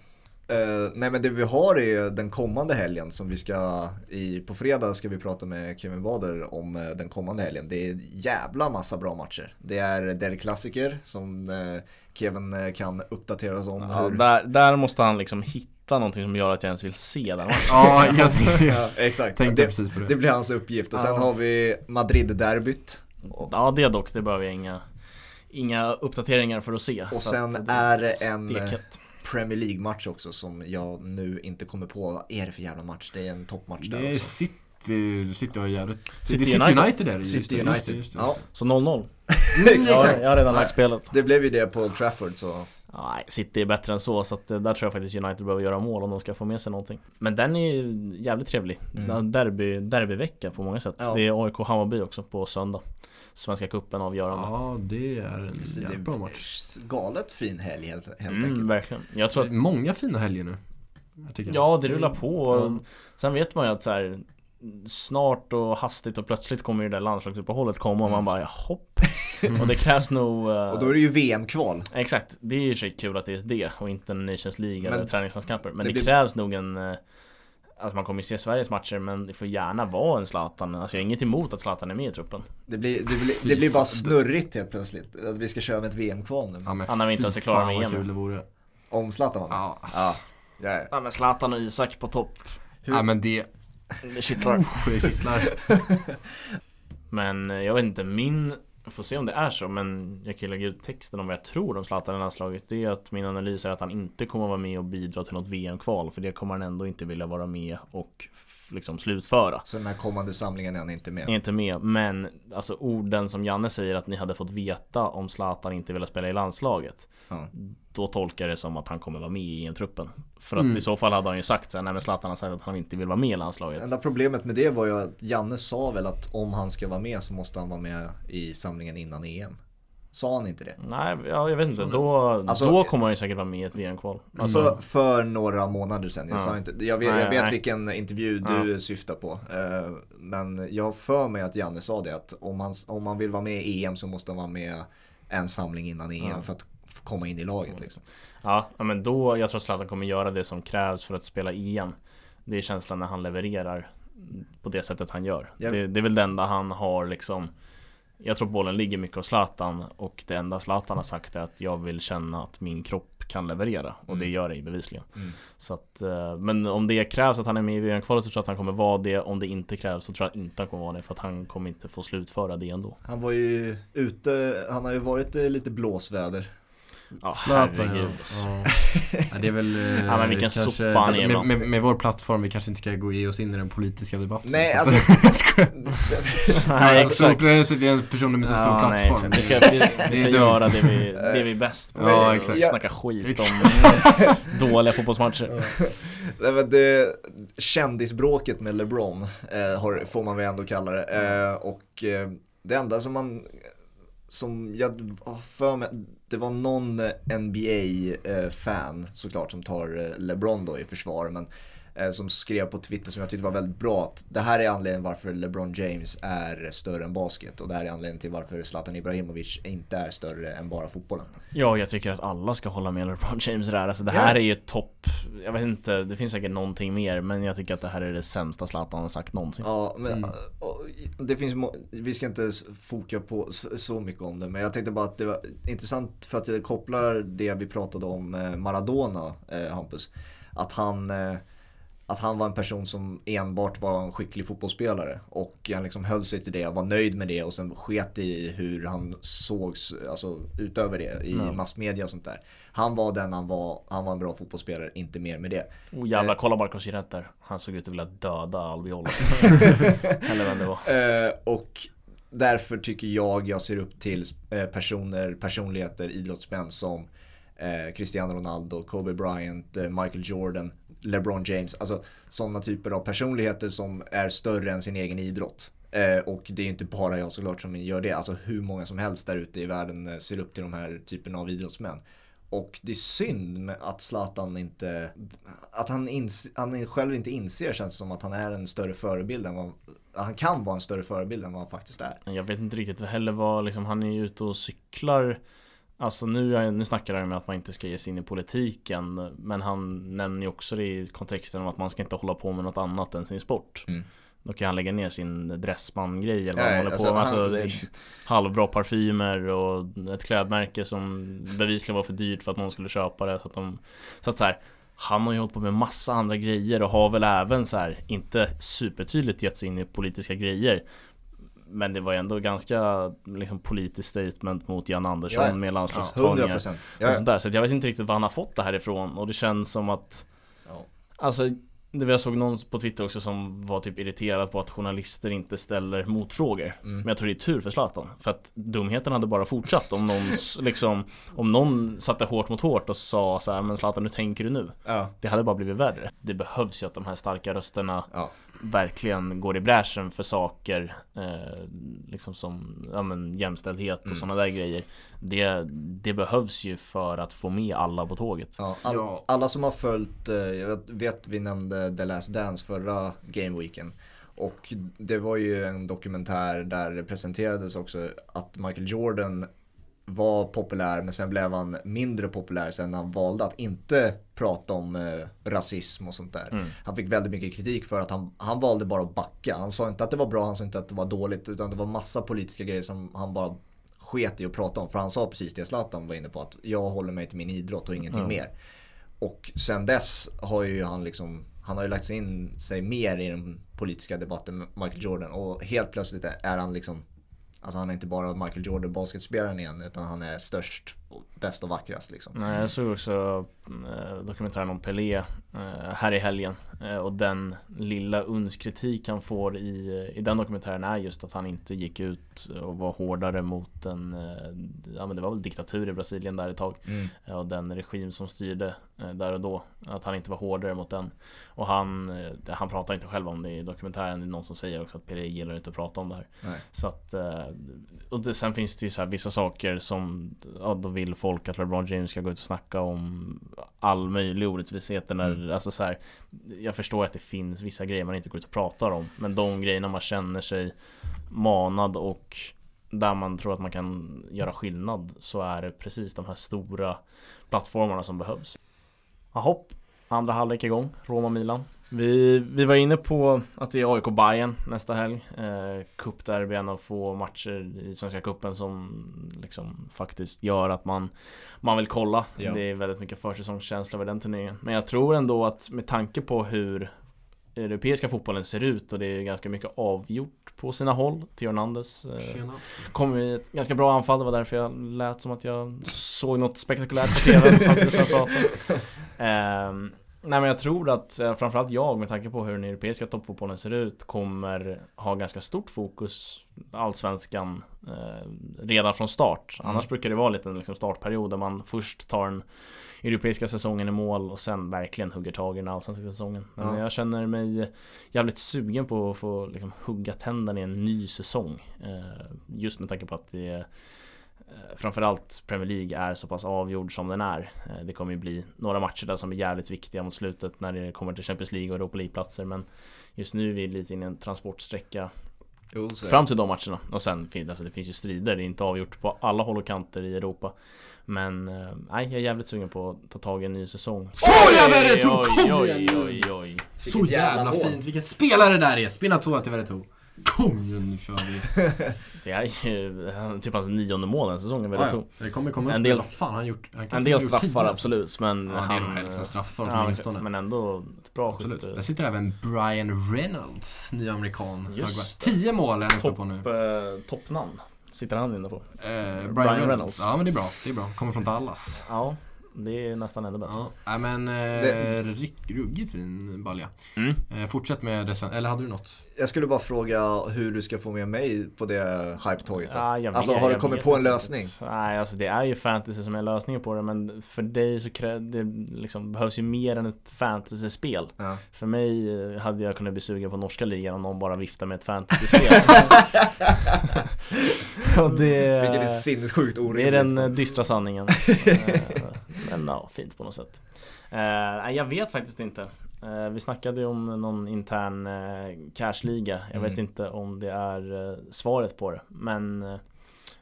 Eh, nej men det vi har är den kommande helgen som vi ska, i, på fredag ska vi prata med Kevin Bader om eh, den kommande helgen. Det är jävla massa bra matcher. Det är Der Klassiker som eh, Kevin kan uppdatera oss om. Ja, hur... där, där måste han liksom hitta någonting som gör att jag ens vill se den matchen. Ja, jag tänkte, ja, exakt. tänkte det, precis på det det blir hans uppgift. Och sen Ja. har vi Madrid-derbyt. Ja det dock, det behöver jag inga Inga uppdateringar för att se. Och sen att är det en, stekhet. Premier League-match också som jag nu inte kommer på. Vad är det för jävla match? Det är en toppmatch där Det är också. City, City har jävligt City Det är City United. United är det just City det, just det, United. just det, Ja, just Så 0-0. det. Ja, exakt. jag har redan lagt spelet. Det blev ju det på Old Trafford så. Nej, City är bättre än så, så att eh, där tror jag faktiskt United behöver göra mål om de ska få med sig någonting. Men den är ju jävligt trevlig. Mm. Derby, derbyvecka på många sätt. Ja. Det är AIK Hammarby också på söndag. Svenska cupen avgörande. Ja, det är en Så det jävligt bra match galet fin helg helt, helt mm, enkelt. verkligen. Jag tror att Många fina helger nu. Ja, det rullar på. Ja. Sen vet man ju att så här, Snart och hastigt och plötsligt kommer ju det där landslagsuppehållet komma och man bara hopp. Och det krävs nog eh, Och då är det ju VM-kval. Exakt, det är ju sig kul att det är det och inte en Nations League Men eller träningslandskamper Men det det, blir- krävs nog en eh, Alltså man kommer ju se Sveriges matcher men det får gärna vara en Zlatan Alltså jag har inget emot att Zlatan är med i truppen Det blir, det blir, det blir bara snurrigt helt plötsligt. Att vi ska köra med ett VM-kval nu. Ja, men Han har vi inte ens är klara med EM. kul det vore Om Zlatan vann. Ja, alltså. Ja. Ja, ja. Ja men Zlatan och Isak på topp Hur- ja men det, Det kittlar det kittlar Men eh, jag vet inte, min Får se om det är så men jag kan ju lägga ut texten om vad jag tror om Zlatan i landslaget Det är att min analys är att han inte kommer vara med och bidra till något VM-kval För det kommer han ändå inte vilja vara med och liksom slutföra Så den här kommande samlingen är han inte med. inte med, men alltså orden som Janne säger att ni hade fått veta om Zlatan inte ville spela i landslaget Ja. Då tolkar jag det som att han kommer vara med i EM-truppen För att Mm. i så fall hade han ju sagt såhär, nej men Zlatan har sagt att han inte vill vara med i landslaget Enda problemet med det var ju att Janne sa väl att om han ska vara med så måste han vara med i samlingen innan EM. Sa han inte det? Nej, ja, jag vet inte, då, Alltså- då kommer han ju säkert vara med i ett VM-kval alltså, För, för några månader sedan, jag Ja. sa inte, jag vet, Nej, jag vet nej. vilken intervju du syftar på. eh, Men jag för mig att Janne sa det att om han, om man vill vara med i EM så måste han vara med en samling innan EM Ja. för att komma in i laget liksom. ja, men då, jag tror att Zlatan kommer göra det som krävs för att spela EM Det är känslan när han levererar på det sättet han gör Ja. det, det är väl det enda han har liksom Jag tror bollen ligger mycket hos Zlatan och det enda Zlatan har sagt är att jag vill känna att min kropp kan leverera och det Mm. gör det bevisligen. Mm. Så att, eh, men om det krävs att han är med i VM-kvalet så tror jag att han kommer vara det. Om det inte krävs så tror jag inte han kommer vara det för att han kommer inte få slutföra det ändå. Han var ju ute, han har ju varit lite blåsväder. Ja, Zlatan ja. ja. Det är väl eh, Ja, men vilken kanske, sopa han alltså, är med, med, med vår plattform, vi kanske inte ska gå ge oss in i den politiska debatten Nej, så. alltså-. Nej, Alltså, exakt. stor- Vi är personer med så stor Ja, nej, plattform exakt. vi ska, vi, Det vi ska göra det vi, det vi är bäst på. Ja, Och exakt. Snacka skit om dåliga fotbollsmatcher. Nej, men det, kändisbråket med LeBron eh, har, får man väl ändå kalla det. Eh, och eh, det enda som man, som jag har för mig, det var någon NBA-fan eh, såklart som tar eh, LeBron då i försvar. Men eh, som skrev på Twitter som jag tyckte var väldigt bra att det här är anledningen varför LeBron James är större än basket och det här är anledningen till varför Zlatan Ibrahimovic inte är större än bara fotbollen. Ja, jag tycker att alla ska hålla med LeBron James där. Alltså det här Ja. är ju topp, jag vet inte, det finns säkert någonting mer men jag tycker att det här är det sämsta Zlatan har sagt någonsin. Ja, men Mm. och, det finns vi ska inte foka på så mycket om det men jag tänkte bara att det var intressant för att det kopplar det vi pratade om eh, Maradona, eh, Hampus. Att han, eh, att han var en person som enbart var en skicklig fotbollsspelare och han liksom höll sig till det, var nöjd med det och sen sket i hur han sågs alltså, utöver det i Ja. massmedia och sånt där. Han var den han var, han var en bra fotbollsspelare, inte mer med det. Oh jävlar, kolla Marcos där. Han såg ut att vilja döda Albiol. Eller vem det var. Eh, och därför tycker jag jag ser upp till eh, personer, personligheter, idrottsmän som eh, Cristiano Ronaldo, Kobe Bryant, eh, Michael Jordan, LeBron James. Alltså sådana typer av personligheter som är större än sin egen idrott. Eh, och det är inte bara jag såklart som gör det. Alltså hur många som helst där ute i världen eh, ser upp till de här typerna av idrottsmän. Och det är synd att Zlatan inte, att han, ins, han själv inte inser känns det som att han är en större förebild än vad, han kan vara en större förebild än vad han faktiskt är. Jag vet inte riktigt heller vad, liksom, han är ju ute och cyklar Alltså nu, nu snackar han med att man inte ska ge sig in i politiken Men han nämner ju också det i kontexten om att man ska inte hålla på med något annat än sin sport. Mm. Då kan han lägga ner sin Dressman-grej eller vad Nej, han håller alltså, på med han- alltså, är Halvbra parfymer och ett klädmärke som bevisligen var för dyrt för att någon skulle köpa det. Så att de Så att så här, han har ju hållit på med massa andra grejer och har väl även så här, inte supertydligt gett sig in i politiska grejer men det var ändå ganska liksom, politiskt statement mot Jan Andersson Ja, ja. med 100 landslagsuttagningar och sånt där. Så jag vet inte riktigt var han har fått det här ifrån och det känns som att Ja. Alltså det jag såg någon på Twitter också som var typ irriterad på att journalister inte ställer motfrågor Mm. Men jag tror det är tur för Zlatan För att dumheten hade bara fortsatt om någon liksom Om någon satte hårt mot hårt och sa så här, Men Zlatan, hur tänker du nu? Ja. Det hade bara blivit värre Det behövs ju att de här starka rösterna Ja. Verkligen går i bräschen för saker eh, Liksom som ja, men jämställdhet och Mm. sådana där grejer det, det behövs ju för att få med alla på tåget Ja, all. Alla som har följt, eh, jag vet, vet vi nämnde The Last Dance förra gameweeken och det var ju en dokumentär där det presenterades också att Michael Jordan var populär men sen blev han mindre populär sen han valde att inte prata om eh, rasism och sånt där. Mm. Han fick väldigt mycket kritik för att han, han valde bara att backa. Han sa inte att det var bra, han sa inte att det var dåligt utan det var massa politiska grejer som han bara sket i att prata om. För han sa precis det Zlatan var inne på att jag håller mig till min idrott och ingenting Ja. mer. Och sen dess har ju han liksom han har ju lagt sig in sig mer i den politiska debatten med Michael Jordan och helt plötsligt är han liksom Alltså han är inte bara Michael Jordan basketspelaren igen utan han är störst, bäst och vackrast liksom. Nej, jag såg också eh, dokumentären om Pelé eh, här i helgen eh, och den lilla uns kritik han får i, i den dokumentären är just att han inte gick ut och var hårdare mot en, ja men det var väl diktatur i Brasilien där ett tag Mm. och den regim som styrde där och då, att han inte var hårdare mot den. Och han, han pratar inte själv om det i dokumentären, det är någon som säger också att Pelé gillar inte att prata om det här. Nej. Så att, och det, sen finns det ju så här vissa saker som, ja då vill folk att LeBron James ska gå ut och snacka om all möjlig orättvishet Mm. alltså så här, Jag förstår att det finns vissa grejer man inte går ut och pratar om Men de grejerna man känner sig manad och där man tror att man kan göra skillnad så är det precis de här stora plattformarna som behövs. Jaha, andra halvlek igång, Roma-Milan. Vi, vi var inne på att det är AIK Bayern nästa helg. Eh, Cupderby en av få matcher i Svenska Cupen som liksom faktiskt gör att man, man vill kolla. Ja. Det är väldigt mycket försäsongskänsla över den turneringen. Men jag tror ändå att med tanke på hur europeiska fotbollen ser ut och det är ganska mycket avgjort på sina håll. Theo Hernandez eh, kom i ett ganska bra anfall, det var därför jag lät som att jag såg något spektakulärt på TV samtidigt som jag pratade. Ehm, nej men jag tror att eh, framförallt jag med tanke på hur den europeiska toppfotbollen ser ut kommer ha ganska stort fokus Allsvenskan eh, redan från start. Mm. Annars brukar det vara lite en liksom startperiod där man först tar den europeiska säsongen i mål och sen verkligen hugger tag i den allsvenska säsongen. Men Ja. jag känner mig jävligt sugen på att få liksom, hugga tänderna i en ny säsong. Eh, just med tanke på att det är Framförallt Premier League är så pass avgjord som den är eh, Det kommer ju bli några matcher där som är jävligt viktiga mot slutet när det kommer till Champions League och Europa League-platser Men just nu är vi lite inne i en transportsträcka Jo. Fram till de matcherna och sen finns alltså, det finns ju strider, det är inte avgjort på alla håll och kanter i Europa Men eh, nej, jag är jävligt sugen på att ta tag i en ny säsong Såja Veretout, kom oj, igen nu! oj, oj. Så jävla fint, vilken spelare det där är! Spinazzola till Veretout. Kom igen nu kör vi. Det är ju typ hans nionde mål den säsongen Ja, väl ja. så. Det kommer komma upp, En del- vad fan han gjort? Han En del gjort straffar alltså. absolut men Ja, det är han, nog hälften straffar ja, åtminstone. Men ändå ett bra Absolut. Där skytte sitter även Brian Reynolds, ny amerikan. Just. Tio mål är han uppe på nu. eh, toppnamn Sitter han inne på Eh, Brian, Brian Reynolds. Reynolds. Ja men det är bra, det är bra. Kommer från Dallas. Ja, det är nästan ännu bättre Ja, men eh, Det- rick- ruggigt fin balja. Mm. Eh, fortsätt med det sen, eller hade du något? Jag skulle bara fråga hur du ska få med mig på det hype-tåget. Ja, Alltså har du kommit på en lösning? Nej, alltså det är ju fantasy som är lösningen på det men för dig så krä- det liksom behövs ju mer än ett fantasyspel. Ja. För mig eh, hade jag kunnat bli sugen på norska ligan om någon bara viftar med ett fantasyspel. Och det, Vilket är sinnessjukt det är orimligt. den eh, dystra sanningen. Eh, men ja, fint på något sätt. Nej, jag vet faktiskt inte. Eh, vi snackade ju om någon intern uh, cashliga. Jag vet Mm. inte om det är eh, svaret på det. Men eh,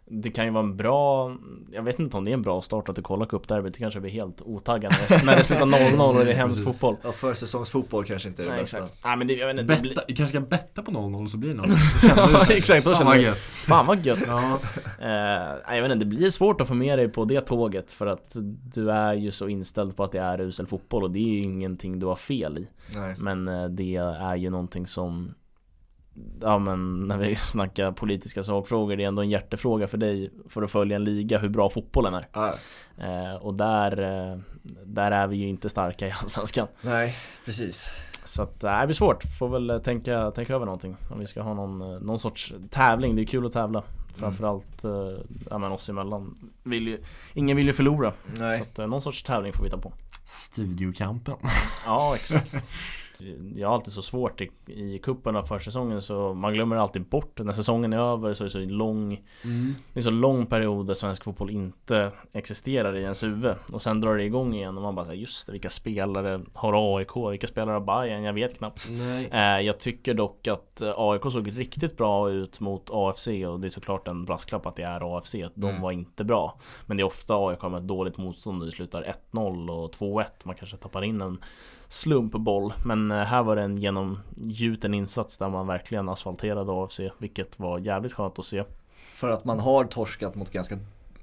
det kan ju vara en bra Jag vet inte om det är en bra start att du kollar cupderbyt. Du kanske blir helt otaggad när, det slutar 0-0 och det är hemsk fotboll. Ja, försäsongsfotboll kanske inte är det Nej, bästa. exakt. Nej men det, jag vet inte, det blir... Betta, du kanske ska betta på 0-0 så blir det 0 Ja, exakt, då känner gött. Fan vad gött! Ja, nej, jag vet inte, det blir svårt att få med dig på det tåget för att du är ju så inställd på att det är usel fotboll och det är ju ingenting du har fel i. Nej. Men eh, det är ju någonting som Ja men när vi snackar politiska sakfrågor Det är ändå en hjärtefråga för dig För att följa en liga hur bra fotbollen är. Ja, eh, Och där eh, Där är vi ju inte starka i Allsvenskan. Nej, precis. Så att eh, det blir svårt. Får väl eh, tänka, tänka över någonting. Om vi ska ha någon, någon sorts tävling. Det är kul att tävla. Framförallt eh, ja, men oss emellan vill ju, Ingen vill ju förlora. Nej. Så att eh, någon sorts tävling får vi ta på. Studiokampen. Ja, exakt. Jag har alltid så svårt i, i kuppen av försäsongen så man glömmer alltid bort när säsongen är över så är det så lång Mm. Det är så lång period där svensk fotboll inte existerar i ens huvud och sen drar det igång igen och man bara just det, vilka spelare har AIK, vilka spelare har Bayern? Jag vet knappt. Eh, Jag tycker dock att eh, AIK såg riktigt bra ut mot AFC och det är såklart en brasklapp att det är AFC. De Mm. var inte bra. Men det är ofta AIK med ett dåligt motstånd och det slutar 1-0 och 2-1. Man kanske tappar in en slumpboll. Men eh, här var det en genomgjuten insats där man verkligen asfalterade AFC. Vilket var jävligt skönt att se. För att man har torskat mot ganska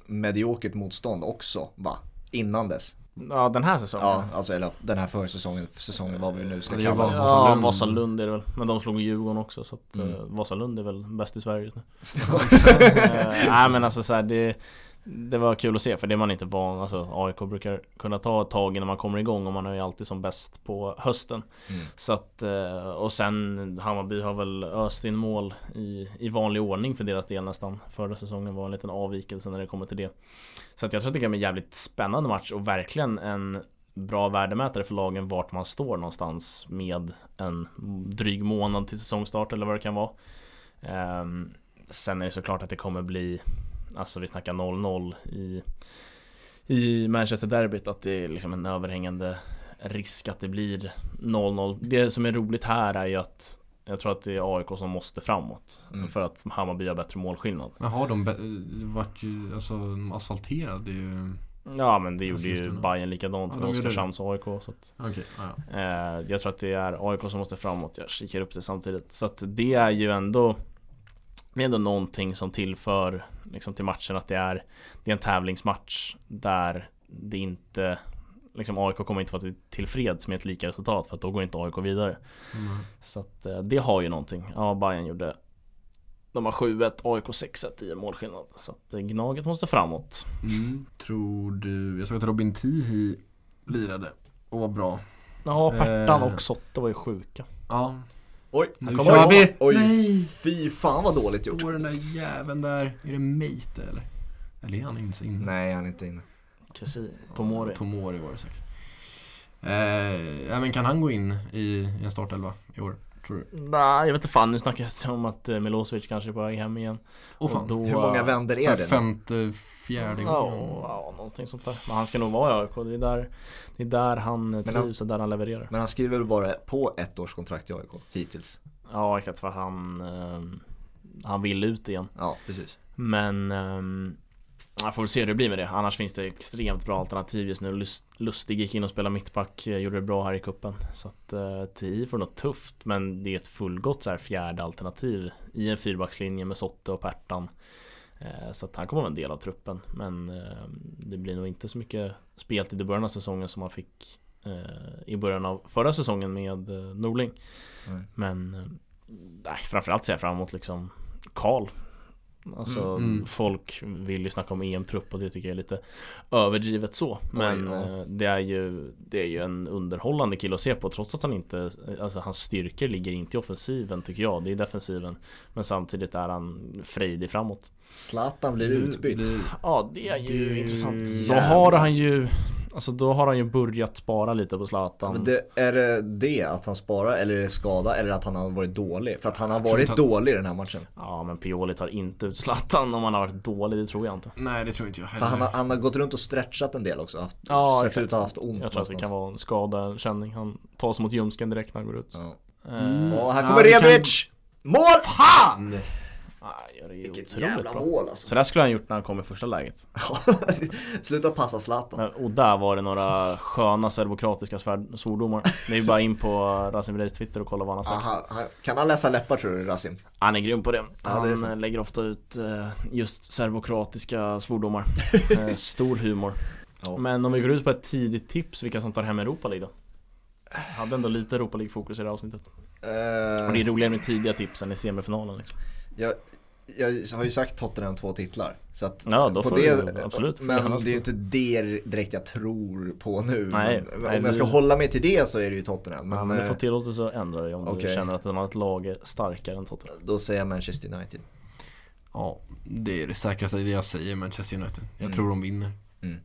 mediokert motstånd också, va? Innan dess. Ja, den här säsongen. Ja, alltså eller den här försäsongen, säsongen vad vi nu ska kalla det. Ja, Vasalund. Vasalund är det väl. Men de slog Djurgården också så att Mm. eh, Vasalund är väl bäst i Sverige just nu. Eh, Nej men alltså så här, det, det var kul att se för det är man inte van Alltså AIK brukar kunna ta ett tag innan man kommer igång och man är ju alltid som bäst på hösten. Mm. Så att, eh, och sen Hammarby har väl öst in mål i, i vanlig ordning för deras del nästan. Förra säsongen var en liten avvikelse när det kommer till det. Så att jag tror att det kan bli en jävligt spännande match och verkligen en bra värdemätare för lagen vart man står någonstans med en dryg månad till säsongstart eller vad det kan vara. Ehm, sen är det såklart att det kommer bli Alltså vi snackar 0-0 i I Manchester Derbyt att det är liksom en överhängande risk att det blir 0-0 Det som är roligt här är ju att Jag tror att det är AIK som måste framåt Mm. För att Hammarby har bättre målskillnad Men har de vart ju, alltså asfalterade ju Ja men det gjorde ju det. Bayern likadant Ja, med. Oskarshamns AIK så att ja, ja. Eh, jag tror att det är AIK som måste framåt, jag kikar upp det samtidigt. Så att det är ju ändå Det är ändå någonting som tillför liksom till matchen att det är Det är en tävlingsmatch där det inte Liksom AIK kommer inte vara till- tillfreds med ett lika resultat för att då går inte AIK vidare. Mm. Så att eh, det har ju någonting. Ja, Bayern gjorde De har 7-1, AIK 6-1 i målskillnad. Så att eh, Gnaget måste framåt. Mm. Tror du, jag såg att Robin Tihi lirade och var bra. Ja, Pertan Eh. och Sotte var ju sjuka. Ja, Oj, nu kör vi! Oj. Nej! fy fan vad dåligt gjort. Står den där jäveln där, är det Meite eller? Eller är han inte inne? Nej, han är inte inne. Kessi, Tomori. Tomori var det säkert. Eh, ja, men kan han gå in i, i en startelva i år? Tror du? Nej, jag vet inte fan. Nu snackas det om att eh, Milosevic kanske är på väg hem igen. Åh fan. Och då, Hur många vänder är det? femte, fjärde Ja, gången. ja, någonting sånt där. Men han ska nog vara i AIK. Det är där, det är där han eh, Men han- trivs och där han levererar. Men han skriver väl bara på ett års kontrakt i AIK hittills? Ja, exakt för han, eh, han vill ut igen. Ja, precis. Men ehm, jag får väl se hur det blir med det. Annars finns det extremt bra alternativ just nu. Lust, Lustig gick in och spelade mittback, eh, gjorde det bra här i kuppen Så att eh, TI får nog tufft, men det är ett fullgott så här fjärde alternativ i en fyrbackslinje med Sotte och Pertan. Eh, så att han kommer vara en del av truppen, men eh, det blir nog inte så mycket speltid i början av säsongen som han fick eh, i början av förra säsongen med eh, Norling. Nej. Men nej, framförallt ser jag fram emot liksom Karl Alltså Mm, mm. folk vill ju snacka om EM-trupp och det tycker jag är lite överdrivet så. Men ja. eh, det är ju Det är ju en underhållande kille att se på trots att han inte Alltså hans styrkor ligger inte i offensiven tycker jag, det är defensiven. Men samtidigt är han frejdig framåt. Zlatan blir utbytt. blir- Ja det är ju Det intressant. Då har han ju Alltså då har han ju börjat spara lite på Zlatan Men det, är det det att han sparar eller är det skada eller att han har varit dålig? För att han har varit han- dålig i den här matchen. Ja men Pioli tar inte ut Zlatan om han har varit dålig, det tror jag inte Nej det tror inte jag För han har, heller. han har gått runt och stretchat en del också. Haft, Ja, sett exakt. ut att ha haft ont Jag tror att det kan vara en skadekänning Han tas mot ljumsken direkt när han går ut Ja. Eh, Och här Ja, kommer kan- Rebic! Mål! Fan! Gör det ju Vilket jävla bra. mål alltså. Så där skulle han gjort när han kom i första läget Sluta passa Zlatan. Och där var det några sköna serbokratiska svordomar Det är bara in på Rasim Reis Twitter och kolla vad han har sagt Aha, kan han läsa läppar tror du Rasim? Han är grym på det. Ja, det Han så. eh, lägger ofta ut eh, just serbokratiska svordomar. Eh, Stor humor. Ja. Men om vi går ut på ett tidigt tips, vilka som tar hem Europa League då? Hade ändå lite Europa League-fokus i det här avsnittet. Och det är roligare med tidiga tips än i semifinalen liksom. jag, jag har ju sagt Tottenham två titlar. Så att Ja, då på får det, du- absolut, Men du gärna det är ju inte det direkt jag tror på nu. Nej, men, nej, om jag ska du- hålla mig till det så är det ju Tottenham. Men, Men, men du får eh, tillåtelse att ändra dig om du okej. känner att ett annat lag är starkare än Tottenham. då säger jag Manchester United. Ja, det är det säkraste det jag säger Manchester United. Jag Mm. tror de vinner. Mm.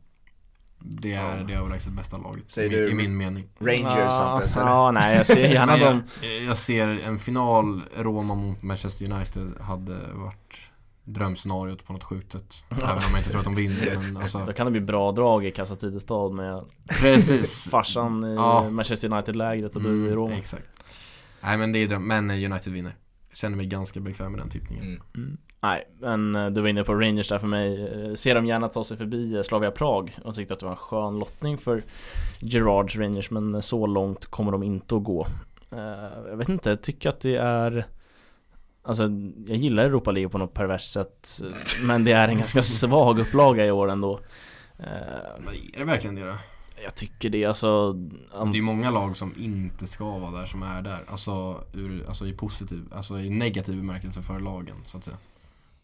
Det är Ja. det överlägset bästa laget. Säger i, du- i min mening. Rangers ja, Sampes, eller? ja, nej jag ser gärna Men jag, dem. jag ser en final Roma mot Manchester United hade varit drömscenariot på något skjutet. Även om jag inte tror att de vinner. Men alltså, Då kan det bli bra drag i Casa Tidestad med precis. farsan i Ja. Manchester United-lägret och du i Mm, Roma. Exakt. Nej men det är dröm. Men United vinner. Känner mig ganska bekväm med den tippningen. Mm. Mm. Nej, men eh, du var inne på Rangers där för mig. Eh, Ser de gärna ta sig förbi eh, Slavia Prag och tyckte att det var en skön lottning för Gerards Rangers men så långt kommer de inte att gå. Jag vet inte, jag tycker att det är Alltså jag gillar Europa League på något perverst sätt Men det är en ganska svag upplaga i år ändå Men är det verkligen det då? Jag tycker det alltså Det är många lag som inte ska vara där som är där. Alltså, ur, alltså i positiv, alltså i negativ bemärkelse för lagen så att säga.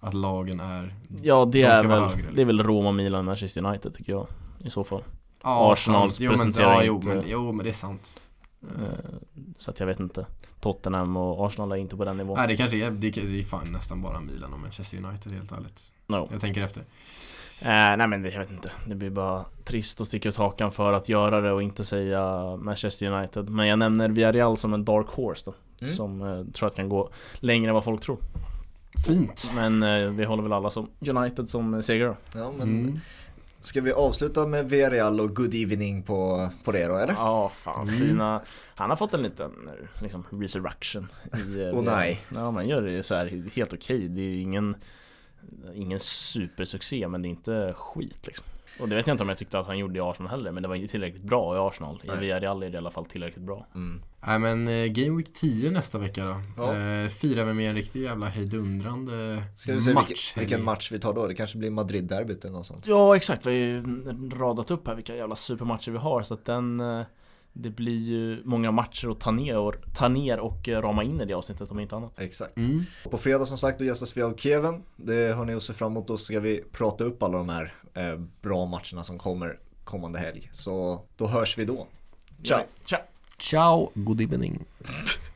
Att lagen är Ja det De är väl, högre, liksom. det är väl Roma, Milan, Manchester United tycker jag I så fall Ja, Arsenal sant. jo, men, presenterar ja, jo, inte- men, jo men det är sant. Eh, Så att jag vet inte Tottenham och Arsenal är inte på den nivån Nej det kanske är, det är fan nästan bara Milan och Manchester United helt ärligt. no. Jag tänker efter. Eh, Nej men det, jag vet inte Det blir bara trist att sticka ut hakan för att göra det och inte säga Manchester United Men jag nämner Villarreal som en dark horse då Mm. Som eh, tror att kan gå längre än vad folk tror Fint. Men eh, vi håller väl alla som United som segrare Ja, men Mm. ska vi avsluta med Villarreal och good evening på, på det då eller? Ja, fan Mm. fina Han har fått en liten eh, liksom resurrection i, eh, Åh, nej. Ja man gör det så här helt okej Det är ingen Ingen supersuccé men det är inte skit liksom Och det vet jag inte om jag tyckte att han gjorde i Arsenal heller Men det var inte tillräckligt bra i Arsenal I. Villarreal är det i alla fall tillräckligt bra Mm. Nej men eh, Game Week 10 nästa vecka då. Ja. Eh, firar vi med en riktig jävla hejdundrande Ska vi se match. vilken, vilken match vi tar då? Det kanske blir Madrid-derbyt eller något sånt. Ja exakt, vi har ju radat upp här vilka jävla supermatcher vi har så att den eh, Det blir ju många matcher att ta ner och, ta ner och eh, rama in i det avsnittet om inte annat Exakt. Mm. På fredag som sagt då gästas vi av Kevin. Det har ni att se fram emot. Då ska vi prata upp alla de här eh, bra matcherna som kommer kommande helg. Så då hörs vi då. Ciao! Ciao! Ciao, good evening.